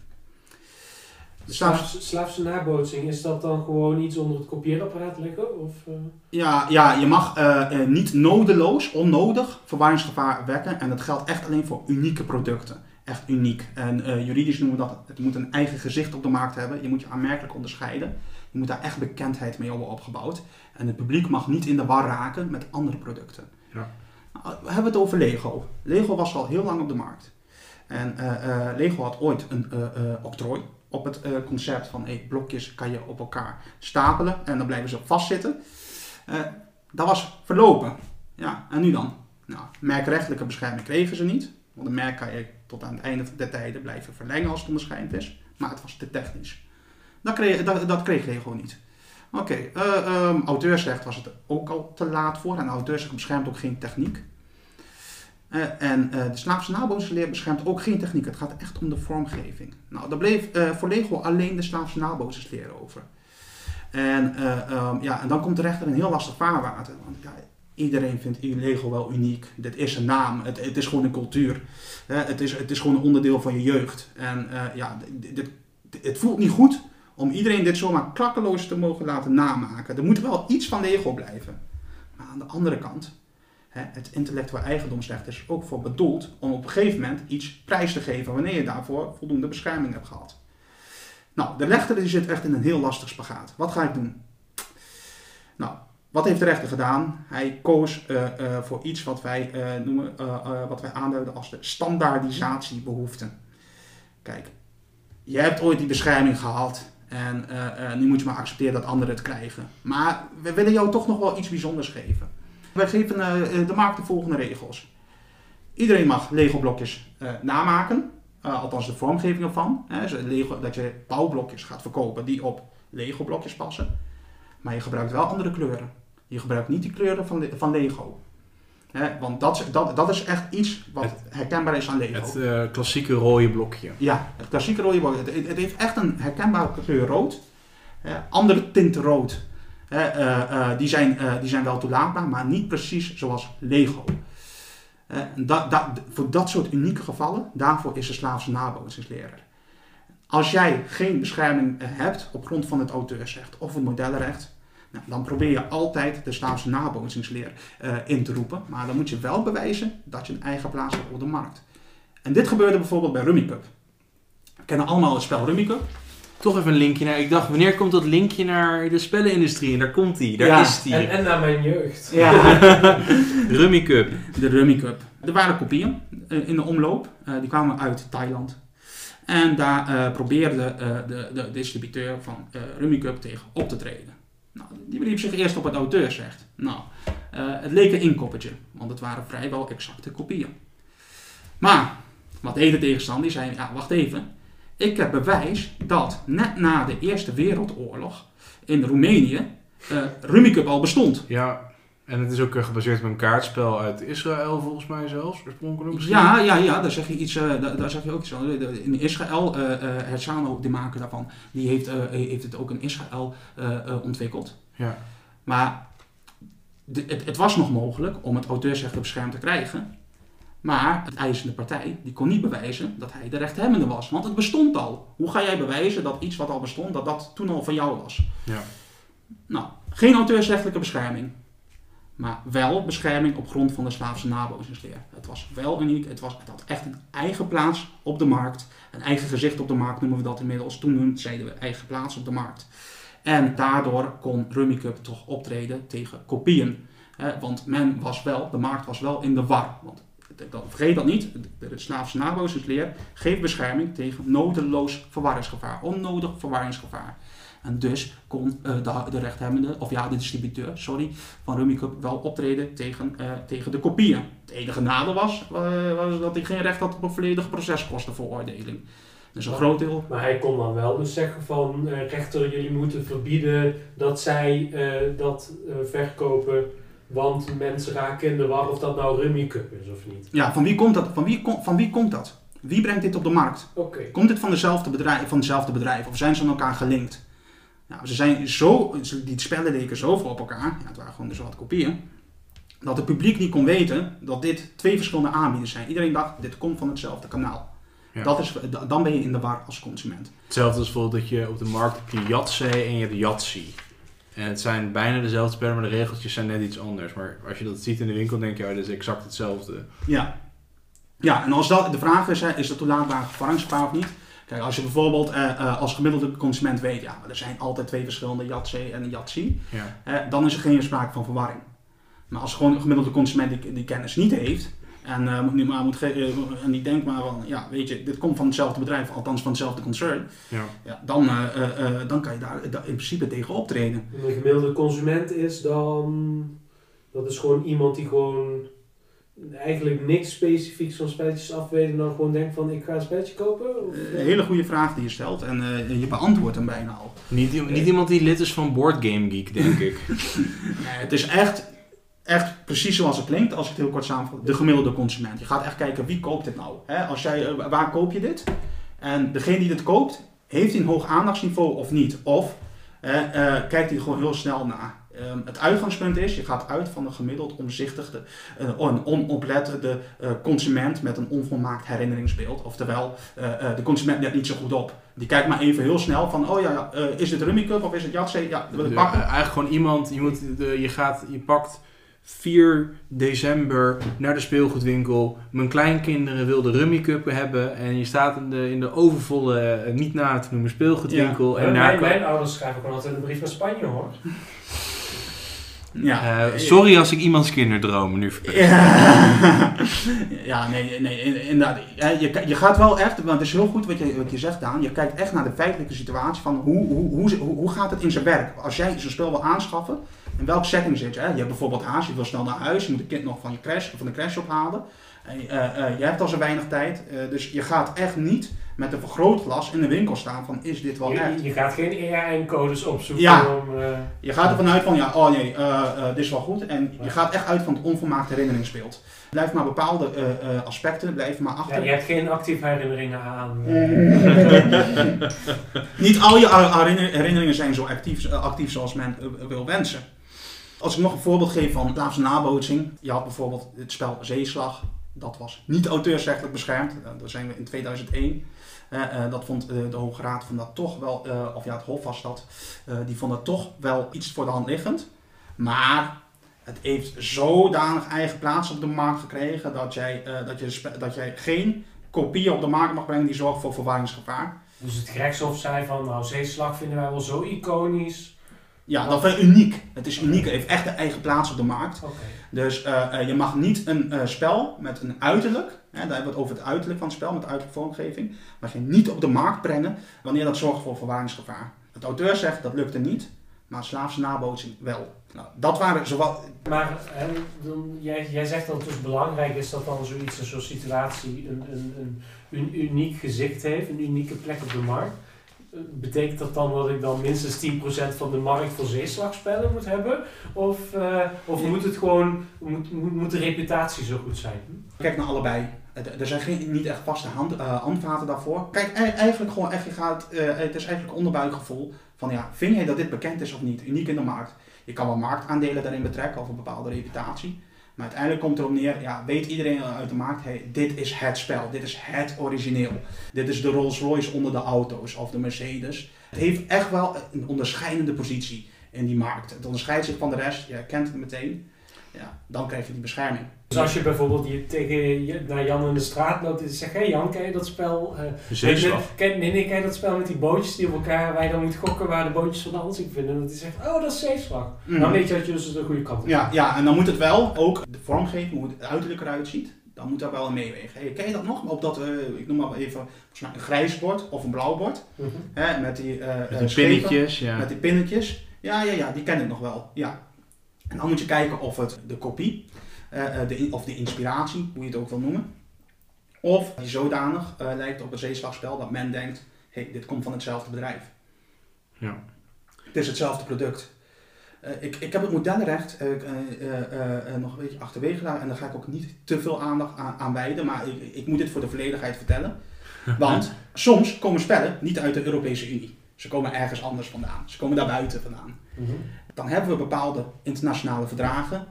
De slaafse nabootsing, is dat dan gewoon iets onder het kopieerapparaat leggen? Of, eh? Ja, ja je mag eh, eh, niet nodeloos, onnodig verwarringsgevaar wekken. En dat geldt echt alleen voor unieke producten. Echt uniek. En eh, juridisch noemen we dat, het moet een eigen gezicht op de markt hebben. Je moet je aanmerkelijk onderscheiden. Je moet daar echt bekendheid mee hebben opgebouwd. En het publiek mag niet in de war raken met andere producten. Ja. Nou, we hebben het over Lego. Lego was al heel lang op de markt. En eh, eh, Lego had ooit een octrooi op het concept van hey, blokjes kan je op elkaar stapelen en dan blijven ze op vastzitten. Dat was verlopen. Ja, en nu dan? Nou, merkrechtelijke bescherming kregen ze niet. Want een merk kan je tot aan het einde der tijden blijven verlengen als het onderscheid is. Maar het was te technisch. Dat kreeg, dat, kreeg Lego niet. Oké, eh, ehm, auteursrecht was het ook al te laat voor. En auteursrecht beschermt ook geen techniek. Eh, en eh, de Slaafse nabootsleer beschermt ook geen techniek. Het gaat echt om de vormgeving. Nou, daar bleef voor Lego alleen de Slaafse nabootsleer over. En, eh, ehm, ja, en dan komt de rechter in heel lastig vaarwater. Want ja, iedereen vindt Lego wel uniek. Dit is een naam. Het, het is gewoon een cultuur. Het, is, het is gewoon een onderdeel van je jeugd. En eh, ja, het voelt niet goed om iedereen dit zomaar klakkeloos te mogen laten namaken. Er moet wel iets van Lego blijven. Maar aan de andere kant, het intellectueel eigendomsrecht is ook voor bedoeld om op een gegeven moment iets prijs te geven wanneer je daarvoor voldoende bescherming hebt gehad. Nou, de rechter die zit echt in een heel lastig spagaat. Wat ga ik doen? Nou, wat heeft de rechter gedaan? Hij koos eh, eh, voor iets wat wij eh, noemen, wat wij aanduiden als de standaardisatiebehoefte. Kijk, je hebt ooit die bescherming gehad en nu moet je maar accepteren dat anderen het krijgen. Maar we willen jou toch nog wel iets bijzonders geven. Wij geven de markt de volgende regels. Iedereen mag Lego-blokjes namaken, althans de vormgeving ervan. Hè, dus Lego, dat je bouwblokjes gaat verkopen die op Lego-blokjes passen. Maar je gebruikt wel andere kleuren. Je gebruikt niet die kleuren van, van Lego. Want dat, is- dat, dat is echt iets wat Het- herkenbaar is aan Lego. Het eh, klassieke rode blokje. Ja, het klassieke rode blok. Het, het heeft echt een herkenbare kleur rood. Andere tinten rood. eh, eh, die, zijn, die zijn wel toelaatbaar, maar niet precies zoals Lego. Dat, dat, voor dat soort unieke gevallen, daarvoor is de slaafse nabootsingsleraar. Als jij geen bescherming hebt op grond van het auteursrecht of het modellenrecht, nou, dan probeer je altijd de slaafse nabootsingsleer eh, in te roepen. Maar dan moet je wel bewijzen dat je een eigen plaats hebt op de markt. En dit gebeurde bijvoorbeeld bij Rummy Cup. We kennen allemaal het spel Rummy Cup. Toch even een linkje naar. Ik dacht, wanneer komt dat linkje naar de spellenindustrie? En daar komt hij. Daar Ja, is hij. En, en naar mijn jeugd. Ja. <laughs> Rummy Cup. de Rummy Cup. Er waren kopieën eh, in de omloop. Eh, die kwamen uit Thailand. En daar eh, probeerde eh, de, de distributeur van eh Rummy Cup tegen op te treden. Nou, die beriep zich eerst op het auteursrecht. Nou, eh, het leek een inkoppertje, want het waren vrijwel exacte kopieën. Maar, wat deed de tegenstander? Die zei, ja, wacht even. Ik heb bewijs dat net na de Eerste Wereldoorlog in Roemenië eh Rummy Cup al bestond. Ja. En het is ook eh, gebaseerd op een kaartspel uit Israël, volgens mij zelfs. Oorspronkelijk misschien. Ja, ja, ja, daar zeg je, iets, eh, daar, daar zeg je ook iets In Israël, eh eh Herzano, de maker daarvan, die heeft, heeft het ook in Israël ontwikkeld. Ja. Maar de- het, het was nog mogelijk om het auteursrecht beschermd te krijgen. Maar het eisende partij die kon niet bewijzen dat hij de rechthebbende was. Want het bestond al. Hoe ga jij bewijzen dat iets wat al bestond, dat dat toen al van jou was? Ja. Nou, geen auteursrechtelijke bescherming. Maar wel bescherming op grond van de slaafse nabootsingsleer. Het was wel uniek. Het, was, had echt een eigen plaats op de markt. Een eigen gezicht op de markt noemen we dat inmiddels. Toen zeiden we eigen plaats op de markt. En daardoor kon Rummy Cup toch optreden tegen kopieën. Want men was wel, de markt was wel in de war. Want dat- vergeet dat niet, de Slaafse nabootsersleer geeft bescherming tegen nodeloos verwarringsgevaar, onnodig verwarringsgevaar. En dus kon eh, de, de rechthebbende, of ja, de distributeur, sorry, van Rummikub wel optreden tegen, eh, tegen de kopieën. Het enige nadeel was, eh, was dat hij geen recht had op een volledige proceskostenveroordeling. Dus een Maar- groot deel Maar hij kon dan wel dus zeggen van rechter, jullie moeten verbieden dat zij dat verkopen, want mensen raken in de war of dat nou Rummy Cup is of niet. Ja, van wie komt dat? Van wie, kom- van wie komt dat? Wie brengt dit op de markt? Oké. Komt dit van, dezelfde bedrijf, van hetzelfde bedrijf of zijn ze aan elkaar gelinkt? Nou, ze zijn zo, die spellen leken zoveel op elkaar, ja, het waren gewoon dus wat kopieën, dat het publiek niet kon weten dat dit twee verschillende aanbieders zijn. Iedereen dacht, dit komt van hetzelfde kanaal. Ja. Dat is, dan ben je in de war als consument. Hetzelfde als bijvoorbeeld dat je op de markt heb je Yatzee en je hebt Yatzy. En het zijn bijna dezelfde spellen, maar de regeltjes zijn net iets anders. Maar als je dat ziet in de winkel, denk je, oh, dat is exact hetzelfde. Ja. Ja, en als dat de vraag is, hè, is dat toelaatbaar verwarringsgevaar of niet? Kijk, als je bijvoorbeeld eh, eh, als gemiddelde consument weet, ja, maar er zijn altijd twee verschillende Yatzee en Yatzy. Ja. Hè, dan is er geen sprake van verwarring. Maar als gewoon een gemiddelde consument die, die kennis niet heeft, en, eh, moet nu maar moet eh, en die denkt maar van, ja, weet je, dit komt van hetzelfde bedrijf, althans van hetzelfde concern, Ja. ja, dan, eh, eh, eh, dan kan je daar da- in principe tegen optreden. Een gemiddelde consument is dan, dat is gewoon iemand die gewoon eigenlijk niks specifieks van spelletjes af weet en dan gewoon denkt van ik ga een spelletje kopen? Of, Eh, Een hele goede vraag die je stelt en eh, je beantwoordt hem bijna al. Niet, niet iemand die lid is van Board Game Geek, denk ik. <laughs> Nee, het is echt, echt precies zoals het klinkt, als ik het heel kort samenvat. De gemiddelde consument. Je gaat echt kijken wie koopt dit nou. Hè? Als jij, eh, waar koop je dit? En degene die dit koopt, heeft hij een hoog aandachtsniveau of niet? Of eh, eh, kijkt hij gewoon heel snel naar? Ehm, het uitgangspunt is, je gaat uit van een gemiddeld omzichtige, eh, een onoplettende eh, consument met een onvolmaakt herinneringsbeeld. Oftewel, eh, eh, de consument let niet zo goed op. Die kijkt maar even heel snel van, oh ja, eh, is dit Rummy Cup of is het Yatzee? Ja, dat wil ik pakken. eigenlijk gewoon iemand, je, moet de, je, gaat, je pakt 4 december naar de speelgoedwinkel. Mijn kleinkinderen wilden Rummy Cup hebben. En je staat in de, in de overvolle, niet na te noemen speelgoedwinkel. Ja, en mijn, mijn ouders schrijven gewoon altijd een brief naar Spanje hoor. Ja. Eh, sorry als ik iemands kinderdromen nu verpest. Ja, <laughs> ja nee, nee in- inderdaad. Ja, Je, je gaat wel echt, want het is heel goed wat je, wat je zegt Daan, je kijkt echt naar de feitelijke situatie van hoe, hoe, hoe, hoe, hoe gaat het in zijn werk. Als jij zo'n spel wil aanschaffen, in welke setting zit je? Hè? Je hebt bijvoorbeeld haast, je wil snel naar huis, je moet een kind nog van, je crash, van de crash ophalen. Eh, eh, je hebt al zo weinig tijd, eh, dus je gaat echt niet met een vergrootglas in de winkel staan van is dit wel echt? Je, je gaat geen ERN-codes opzoeken Ja. om... Je gaat ervan uit van, ja, oh nee, dit is wel goed. En je gaat echt uit van het onvolmaakt herinneringsbeeld. Blijf maar bepaalde aspecten, blijf maar achter. ja, je hebt geen actieve herinneringen aan. <laughs> Niet al je herinneringen zijn zo actief, actief zoals men wil wensen. Als ik nog een voorbeeld geef van Slaafse nabootsing. Je had bijvoorbeeld het spel Zeeslag. Dat was niet auteursrechtelijk beschermd. Eh, daar zijn we in 2001. Eh, eh, dat vond de Hoge Raad vond dat toch wel, of ja, het Hof was dat, die vond dat toch wel iets voor de hand liggend. Maar het heeft zodanig eigen plaats op de markt gekregen dat jij, dat je, dat jij geen kopieën op de markt mag brengen die zorgen voor verwarringsgevaar. Dus het gerechtshof zei van, nou, zeeslag vinden wij wel zo iconisch. Ja, dat is uniek. Het is uniek. Het heeft echt een eigen plaats op de markt. Dus eh, eh, je mag niet een eh, spel met een uiterlijk, hè, daar hebben we het over het uiterlijk van het spel, met uiterlijk vormgeving, mag je niet op de markt brengen wanneer dat zorgt voor verwarringsgevaar. Het auteur zegt dat lukte niet, maar slaafse nabootsing wel. Nou, dat waren zowel. Maar dan, jij, jij zegt dat het dus belangrijk is dat dan zoiets, een soort situatie, een, een, een, een uniek gezicht heeft, een unieke plek op de markt. Eh, Betekent dat dan dat ik dan minstens 10% van de markt voor zeeslagspellen moet hebben? Of, eh, of moet het gewoon, moet, moet, moet de reputatie zo goed zijn? Kijk naar allebei. Er er zijn geen, niet echt vaste hand, eh, handvaten daarvoor. Kijk, e- eigenlijk gewoon echt, je gaat, eh, het is eigenlijk onderbuikgevoel van ja, vind jij dat dit bekend is of niet? Uniek in de markt. Je kan wel marktaandelen daarin betrekken of een bepaalde reputatie. Maar uiteindelijk komt erop neer, ja, weet iedereen uit de markt, hey, dit is het spel, dit is het origineel. Dit is de Rolls Royce onder de auto's of de Mercedes. Het heeft echt wel een onderscheidende positie in die markt. Het onderscheidt zich van de rest, je kent het meteen. Ja, dan krijg je die bescherming. Dus als je bijvoorbeeld je tegen je, naar Jan in de straat loopt en zegt, hé hey Jan, ken je dat spel? eh, De zeeslag. ken, nee, nee, ken je dat spel met die bootjes die op elkaar, waar je dan moet gokken waar de bootjes van de hand zich vinden? En dat hij zegt, oh, dat is zeeslag. Mhm. Dan weet je dat je dus de goede kant op Ja, gaat. ja, en dan moet het wel ook de vormgeving, hoe het uiterlijk eruit ziet, dan moet daar wel in meewegen. Hey, ken je dat nog? Op dat, eh, ik noem maar even, volgens mij een grijs bord of een blauw bord. Mhm. Hè, met die, eh, Met die schepen, pinnetjes, ja. Met die pinnetjes. Ja, ja, ja, die ken ik nog wel. Ja. En dan moet je kijken of het de kopie, de, in- of de inspiratie, hoe je het ook wil noemen, of die zodanig eh, lijkt op een zeeslagspel dat men denkt, hey, dit komt van hetzelfde bedrijf. Ja. Het is hetzelfde product. Eh, ik, ik heb het modellenrecht eh, eh, eh, eh, nog een beetje achterwege gelaten en daar ga ik ook niet te veel aandacht aan, aan wijden, maar ik, ik moet dit voor de volledigheid vertellen. <laughs> Want soms komen spellen niet uit de Europese Unie. Ze komen ergens anders vandaan. Ze komen daar buiten vandaan. Mhm. Dan hebben we bepaalde internationale verdragen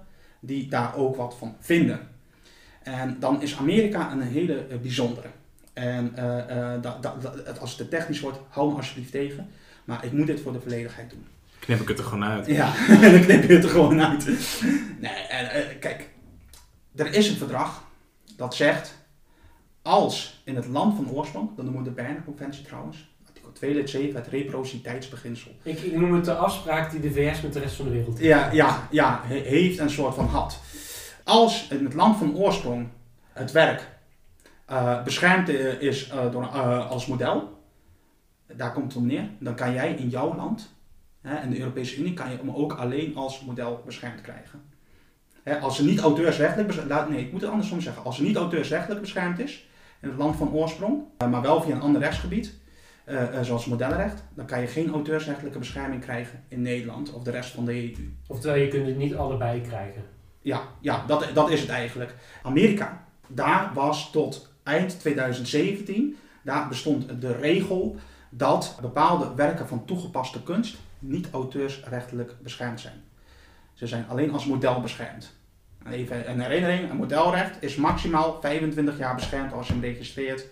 die daar ook wat van vinden. En dan is Amerika een hele eh, bijzondere. En eh, eh, als het te technisch wordt, hou me alsjeblieft tegen. Maar ik moet dit voor de volledigheid doen. Knip ik het er gewoon uit. Ja, <laughs> dan knip je het er gewoon uit. Nee, en, kijk, er is een verdrag dat zegt, als in het land van oorsprong, dan noemen we de Berne Conventie trouwens, artikel 2 lid 7, het reciprociteitsbeginsel. Ik, ik noem het de afspraak die de VS met de rest van de wereld heeft. Ja, ja, ja, he- heeft een soort van had. Als in het land van oorsprong het werk eh, beschermd eh, is eh, door, als model, daar komt het om neer, dan kan jij in jouw land, hè, in de Europese Unie, kan je hem ook alleen als model beschermd krijgen. Hè, als ze niet auteursrechtelijk, nee, ik moet het andersom zeggen, als ze niet auteursrechtelijk beschermd is in het land van oorsprong, maar wel via een ander rechtsgebied, eh, eh, zoals modellenrecht, dan kan je geen auteursrechtelijke bescherming krijgen in Nederland of de rest van de EU. Oftewel, je kunt het niet allebei krijgen. Ja, ja dat, dat is het eigenlijk. Amerika, daar was tot eind 2017, daar bestond de regel dat bepaalde werken van toegepaste kunst niet auteursrechtelijk beschermd zijn. Ze zijn alleen als model beschermd. En Even een herinnering, een modelrecht is maximaal 25 jaar beschermd als je hem registreert.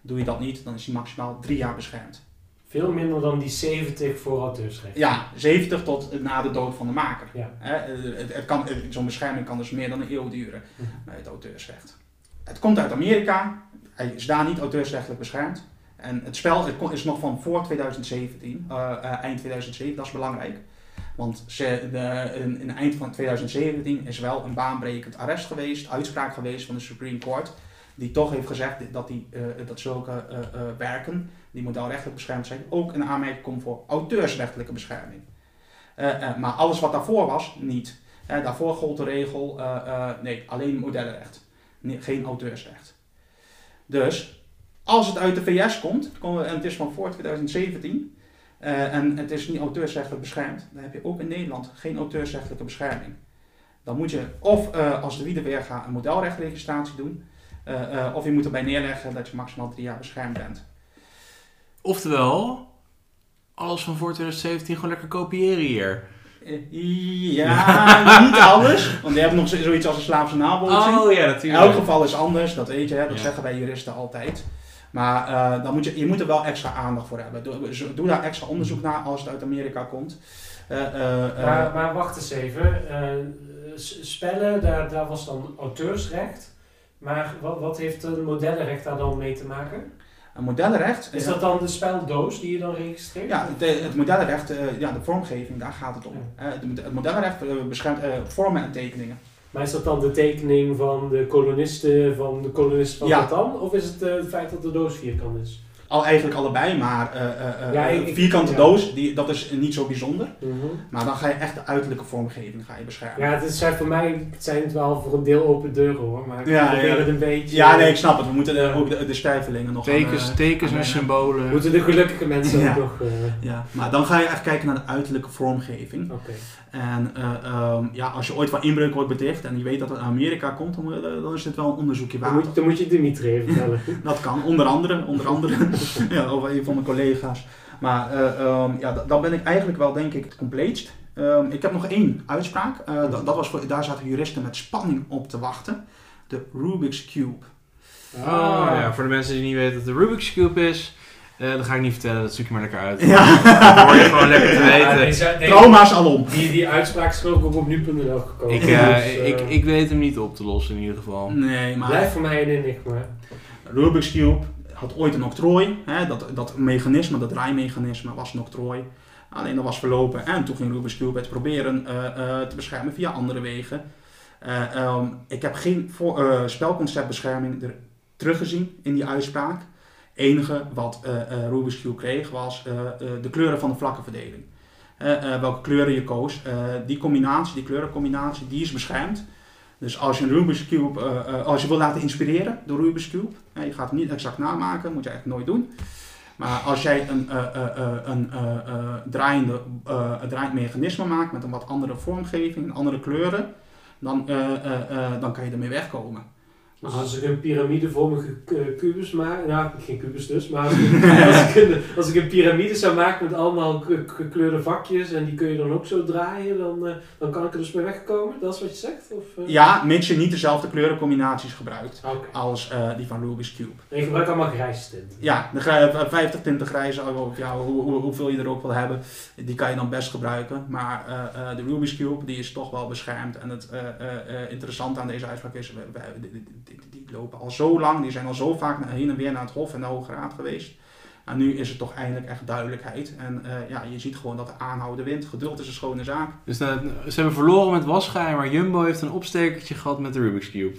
Doe je dat niet, dan is hij maximaal 3 jaar beschermd. Veel minder dan die 70 voor auteursrecht. Ja, 70 tot na de dood van de maker. Ja. Het, het kan, Zo'n bescherming kan dus meer dan een eeuw duren Mhm. bij het auteursrecht. Het komt uit Amerika, hij is daar niet auteursrechtelijk beschermd. En het spel is nog van voor 2017, eh, eh, eind 2007, dat is belangrijk. Want ze, de, in, in eind van 2017 is wel een baanbrekend arrest geweest, uitspraak geweest van de Supreme Court. Die toch heeft gezegd dat, die, eh, dat zulke eh, eh, werken, die modelrechtelijk beschermd zijn, ook in aanmerking komen voor auteursrechtelijke bescherming. Maar alles wat daarvoor was, niet. Daarvoor gold de regel, nee, alleen modellenrecht. Geen auteursrecht. Dus, als het uit de VS komt, en het is van voor 2017, eh, en het is niet auteursrechtelijk beschermd, dan heb je ook in Nederland geen auteursrechtelijke bescherming. Dan moet je of eh, als de Wiedeweerga een modelrechtregistratie doen, eh, eh, of je moet erbij neerleggen dat je maximaal drie jaar beschermd bent. Oftewel, alles van voor 2017 gewoon lekker kopiëren hier. Eh, Ja, <laughs> niet alles, want die hebben nog zo- zoiets als een slaafse nabootsing. Oh ja, In natuurlijk. elk geval is anders, dat weet je, hè, dat Ja. zeggen wij juristen altijd. Maar eh, dan moet je, je moet er wel extra aandacht voor hebben. Doe, doe daar extra onderzoek naar als het uit Amerika komt. Eh, eh, eh, Maar, maar wacht eens even. eh, spellen, daar, daar was dan auteursrecht. Maar wat, wat heeft een modellenrecht daar dan mee te maken? een modellenrecht. Is dat dan de speldoos die je dan registreert? Ja, het, het modellenrecht, eh, ja, de vormgeving, daar gaat het om. Eh, het, het modellenrecht eh, beschermt eh, vormen en tekeningen. Maar is dat dan de tekening van de kolonisten van de kolonisten van Ja. Catan? Of is het eh, het feit dat de doos vierkant is? Al eigenlijk allebei, maar eh, eh, eh, Ja, ik- ik- vierkante ja. doos, die, dat is niet zo bijzonder. Mhm. Maar dan ga je echt de uiterlijke vormgeving ga je beschermen. Ja, het zijn voor mij het zijn het wel voor een deel open deuren hoor. Maar ik Ja, probeer ja. het een beetje... Ja, nee, ik snap het. We moeten ook de, de stijvelingen nog Tekens, aan, tekens aan en symbolen. Moeten de gelukkige mensen Ja. ook nog... eh, Ja, maar dan ga je echt kijken naar de uiterlijke vormgeving. Oké. En eh, ehm, ja, als je ooit van inbreuk wordt beticht en je weet dat het uit Amerika komt, dan, dan is dit wel een onderzoekje Dan waard. moet, dan moet je Dimitri even vertellen. <laughs> Dat kan, onder andere, onder andere <laughs> ja, over een van mijn collega's. Maar eh, ehm, ja, da- dan ben ik eigenlijk wel, denk ik, het compleetst. Ehm, ik heb nog één uitspraak. Eh, dat, dat was voor, daar zaten juristen met spanning op te wachten. De Rubik's Cube. Oh ja, voor de mensen die niet weten wat de Rubik's Cube is. Eh, dat ga ik niet vertellen, dat zoek je maar lekker uit. Ja. Dat hoor je gewoon lekker te Ja, weten. nee, Trauma's alom. die, die uitspraak is ook op nu.nl gekomen. Ik, eh, Dus, eh, ik, ik weet hem niet op te lossen in ieder geval. Nee, maar Blijft voor mij een enigma. Rubik's Cube had ooit een octrooi. Hè, dat, dat mechanisme, dat draaimechanisme was een octrooi. Alleen dat was verlopen en toen ging Rubik's Cube het proberen eh, eh, te beschermen via andere wegen. Eh, ehm, ik heb geen voor, eh, spelconceptbescherming er teruggezien in die uitspraak. Enige wat eh, eh, Rubik's Cube kreeg was eh, de kleuren van de vlakkenverdeling. Welke kleuren je koos. Die combinatie, die kleurencombinatie, die is beschermd. Dus als je een Rubik's Cube, als je wil laten inspireren door Rubik's Cube, je gaat het niet exact namaken, moet je eigenlijk nooit doen. Maar als jij een, eh, een draaiende, draaiend mechanisme maakt met een wat andere vormgeving, andere kleuren, dan, dan kan je ermee wegkomen. Dus als ik een piramidevormige k- kubus maak, nou geen kubus dus, maar als ik, <laughs> als, ik een, als ik een piramide zou maken met allemaal gekleurde vakjes en die kun je dan ook zo draaien, dan, eh, dan kan ik er dus mee wegkomen? Dat is wat je zegt? Of, eh? Ja, mits je niet dezelfde kleurencombinaties gebruikt Oké. als eh, die van Rubik's Cube. En je gebruikt allemaal grijs tinten. Ja, de grij- 50 tinten grijze, ja, hoe, hoe- hoeveel je er ook wil hebben, die kan je dan best gebruiken. Maar eh, eh, de Rubik's Cube die is toch wel beschermd. En het eh, eh, eh, interessante aan deze uitspraak is, die, die- lopen al zo lang, die zijn al zo vaak heen en weer naar het Hof en de Hoge Raad geweest. En nu is het toch eindelijk echt duidelijkheid. En eh, ja, je ziet gewoon dat de aanhouden wint. Geduld is een schone zaak. Dus eh, ze hebben verloren met Wasgaai, maar Jumbo heeft een opstekertje gehad met de Rubik's Cube.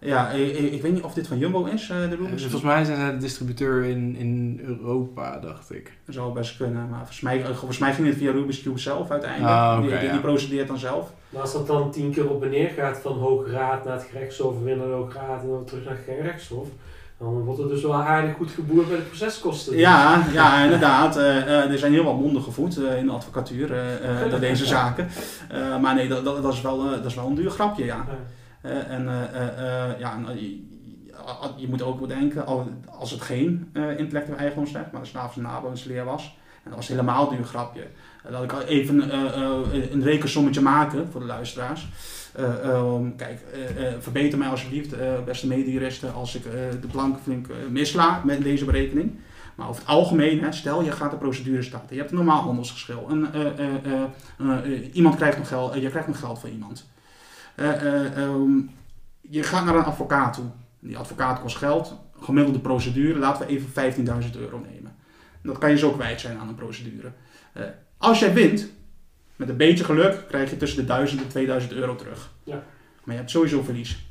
Ja, ik, ik- ik weet niet of dit van Jumbo is, eh, de Eh, Rubik's Cube. volgens mij zijn zij de distributeur in, in Europa, dacht ik. Dat zou best kunnen, maar volgens mij, eh, volgens mij ging het via Rubik's Cube zelf uiteindelijk. Ah, die, die, ja. die procedeert dan zelf. Maar als dat dan tien keer op en neer gaat van Hoge Raad naar het gerechtshof, weer naar de Hoge Raad en dan terug naar het gerechtshof, dan wordt er dus wel aardig goed geboerd bij de proceskosten. Ja, ja inderdaad. Eh, eh, er zijn heel wat monden gevoed eh, in de advocatuur eh, eh, door deze <laughs> zaken. Eh, maar nee, dat, dat, dat, is wel, eh, dat is wel een duur grapje, ja. Ja. Eh, en eh, eh, ja, je, moet ook bedenken, al- als het geen intellectueel eigendomsrecht, maar de slaafs- en naboonsleer was, en dat was helemaal duur grapje. Dat ik even een rekensommetje maken voor de luisteraars. Eh, ehm, kijk, verbeter mij alsjeblieft, beste medejuristen, als ik de plank flink misla met deze berekening. Maar over het algemeen, hè, stel je gaat de procedure starten. Je hebt een normaal handelsgeschil. Iemand krijgt nog geld, je krijgt nog geld van iemand. Eh, eh, ehm, je gaat naar een advocaat toe. Die advocaat kost geld. Gemiddelde procedure, laten we even 15.000 euro nemen. Dat kan je zo kwijt zijn aan een procedure. Eh, als jij wint, met een beetje geluk, krijg je tussen de 1000 en 2000 euro terug. Ja. Maar je hebt sowieso verlies.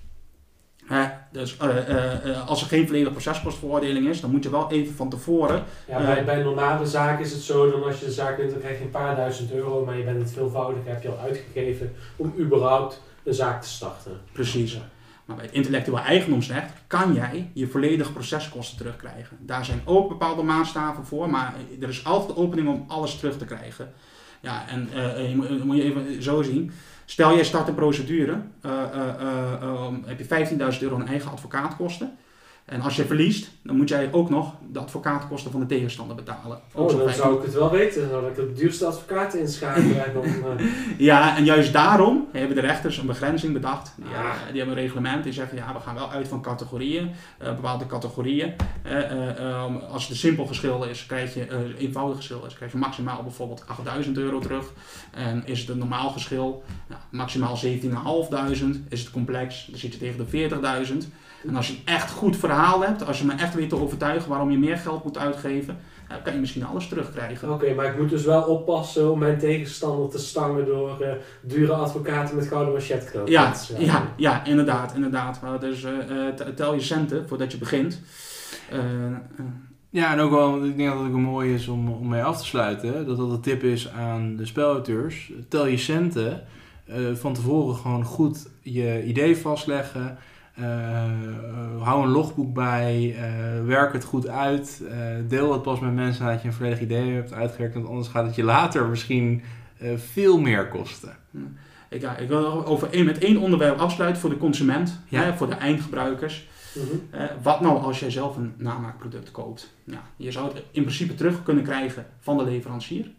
Hè, dus eh, eh, eh, als er geen volledige proceskostveroordeling is, dan moet je wel even van tevoren. Ja, bij, bij normale zaken is het zo, dan als je de zaak wint, dan krijg je een paar duizend euro, maar je bent het veelvoudig, heb je al uitgegeven om überhaupt de zaak te starten. Precies. Maar bij het intellectueel eigendomsrecht kan jij je volledige proceskosten terugkrijgen. Daar zijn ook bepaalde maatstaven voor, maar er is altijd de opening om alles terug te krijgen. Ja, en je moet, moet je even zo zien. Stel jij start een procedure, eh, eh, eh, ehm, heb je 15.000 euro aan eigen advocaatkosten. En als je verliest, dan moet jij ook nog de advocaatkosten van de tegenstander betalen. Ook Oh, dan 15. zou ik het wel weten. Dan had ik de duurste advocaat inschakelen. en dan, <laughs> eh, Ja, en juist daarom hebben de rechters een begrenzing bedacht. Die, Ah. eh, die hebben een reglement die zeggen, ja, we gaan wel uit van categorieën, eh, bepaalde categorieën. Als het een simpel geschil is, krijg je, eenvoudig geschil is, krijg je maximaal bijvoorbeeld 8000 euro terug. En is het een normaal geschil, nou, maximaal 17.500. Is het complex, dan zit je tegen de 40.000. En als je een echt goed verhaal hebt, als je me echt weet te overtuigen waarom je meer geld moet uitgeven, dan kan je misschien alles terugkrijgen. Oké, maar ik moet dus wel oppassen om mijn tegenstander te stangen door eh, dure advocaten met gouden machetknopen. Ja, te slaan. ja, ja, inderdaad, inderdaad. Maar dus eh, eh, tel je centen voordat je begint. Eh, eh, Ja, en ook wel, ik denk dat het ook mooi is om, om mee af te sluiten. hè, Dat dat een tip is aan de spelauteurs. Tel je centen. eh, van tevoren gewoon goed je idee vastleggen. Eh, eh, hou een logboek bij. eh, werk het goed uit. eh, deel het pas met mensen nadat je een volledig idee hebt uitgewerkt. Want anders gaat het je later misschien eh, veel meer kosten. ik, ja, ik wil over één, met één onderwerp afsluiten voor de consument, Ja. hè, voor de eindgebruikers. Mhm. Eh, wat nou als jij zelf een namaakproduct koopt? Nou, je zou het in principe terug kunnen krijgen van de leverancier.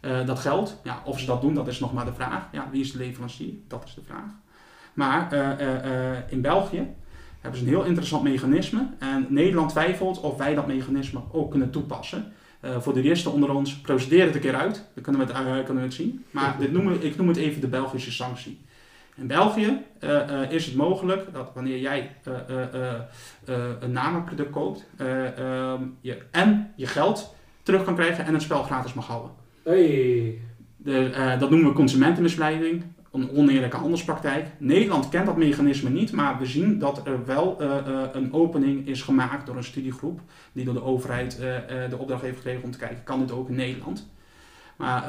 Eh, dat geld, ja, of ze dat doen, dat is nog maar de vraag. Ja, wie is de leverancier? Dat is de vraag. Maar eh, eh, eh, in België hebben ze een heel interessant mechanisme. En Nederland twijfelt of wij dat mechanisme ook kunnen toepassen. Voor de juristen onder ons, procedeer het een keer uit. Dan kunnen we het, kunnen we het zien. Maar dit ik noem het even de Belgische sanctie. In België is het mogelijk dat wanneer jij een namaakproduct koopt, eh, ehm, je en je geld terug kan krijgen en het spel gratis mag houden. Hey. De, dat noemen we consumentenmisleiding, een oneerlijke handelspraktijk. Nederland kent dat mechanisme niet, maar we zien dat er wel eh, eh, een opening is gemaakt door een studiegroep die door de overheid eh, de opdracht heeft gekregen om te kijken, kan dit ook in Nederland? Maar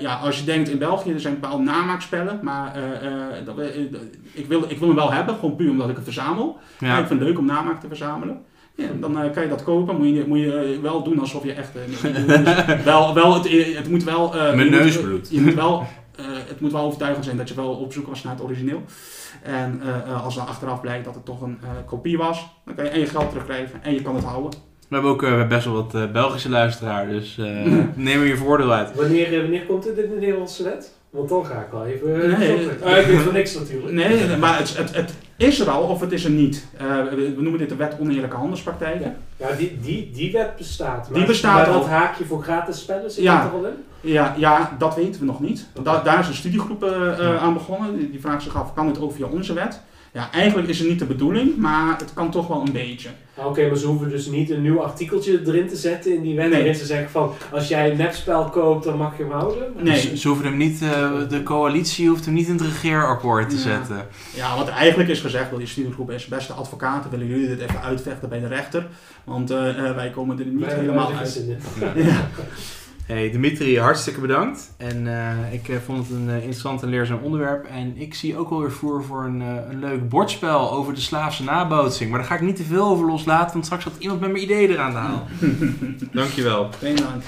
ja, als je denkt in België, er zijn bepaalde namaakspellen, maar dat, ik, wil, ik wil hem wel hebben, gewoon puur omdat ik het verzamel. Ja. Ik vind het leuk om namaak te verzamelen. Ja, dan kan je dat kopen. Moet je, moet je wel doen alsof je echt. <laughs> wel, wel, het, het moet wel. eh, Mijn neusbloed. Je moet wel, <laughs> eh, het moet wel overtuigend zijn dat je wel op zoek was naar het origineel. En eh, eh, als dan achteraf blijkt dat het toch een eh, kopie was, dan kan je en je geld terugkrijgen en je kan het houden. We hebben ook eh, best wel wat eh, Belgische luisteraar, dus eh, <laughs> neem er je voordeel uit. Wanneer, wanneer komt dit in de Nederlandse net? Want dan ga ik wel even... Nee. Ah, ik weet van niks natuurlijk. Nee, maar het, het, het is er al of het is er niet. Eh, we, noemen dit de wet oneerlijke handelspraktijken. Ja, die, die, die wet bestaat. Die bestaat maar al. dat haakje voor gratis spellen zit Ja. er al in? Ja, ja, dat weten we nog niet. Da- daar is een studiegroep eh, eh, Ja. aan begonnen. Die, die vraagt zich af, kan het ook via onze wet? Ja, eigenlijk is het niet de bedoeling, maar het kan toch wel een beetje. Oké, maar ze hoeven dus niet een nieuw artikeltje erin te zetten in die wet. Nee. Waarin ze zeggen van, als jij een nepspel koopt, dan mag je hem houden. Nee. Ze, ze hoeven hem niet, eh, de coalitie hoeft hem niet in het regeerakkoord te Ja. zetten. Ja, wat eigenlijk is gezegd door die studiegroep is, beste advocaten, willen jullie dit even uitvechten bij de rechter? Want eh, eh, wij komen er niet Wij helemaal uit. <laughs> Ja. <laughs> Hey Dimitri, hartstikke bedankt. En eh, ik eh, vond het een eh, interessant en leerzaam onderwerp. En ik zie ook wel weer voor voor een, eh, een leuk bordspel over de Slaafse nabootsing. Maar daar ga ik niet te veel over loslaten, want straks had iemand met mijn ideeën eraan te halen. <laughs> Dankjewel. Geen dank.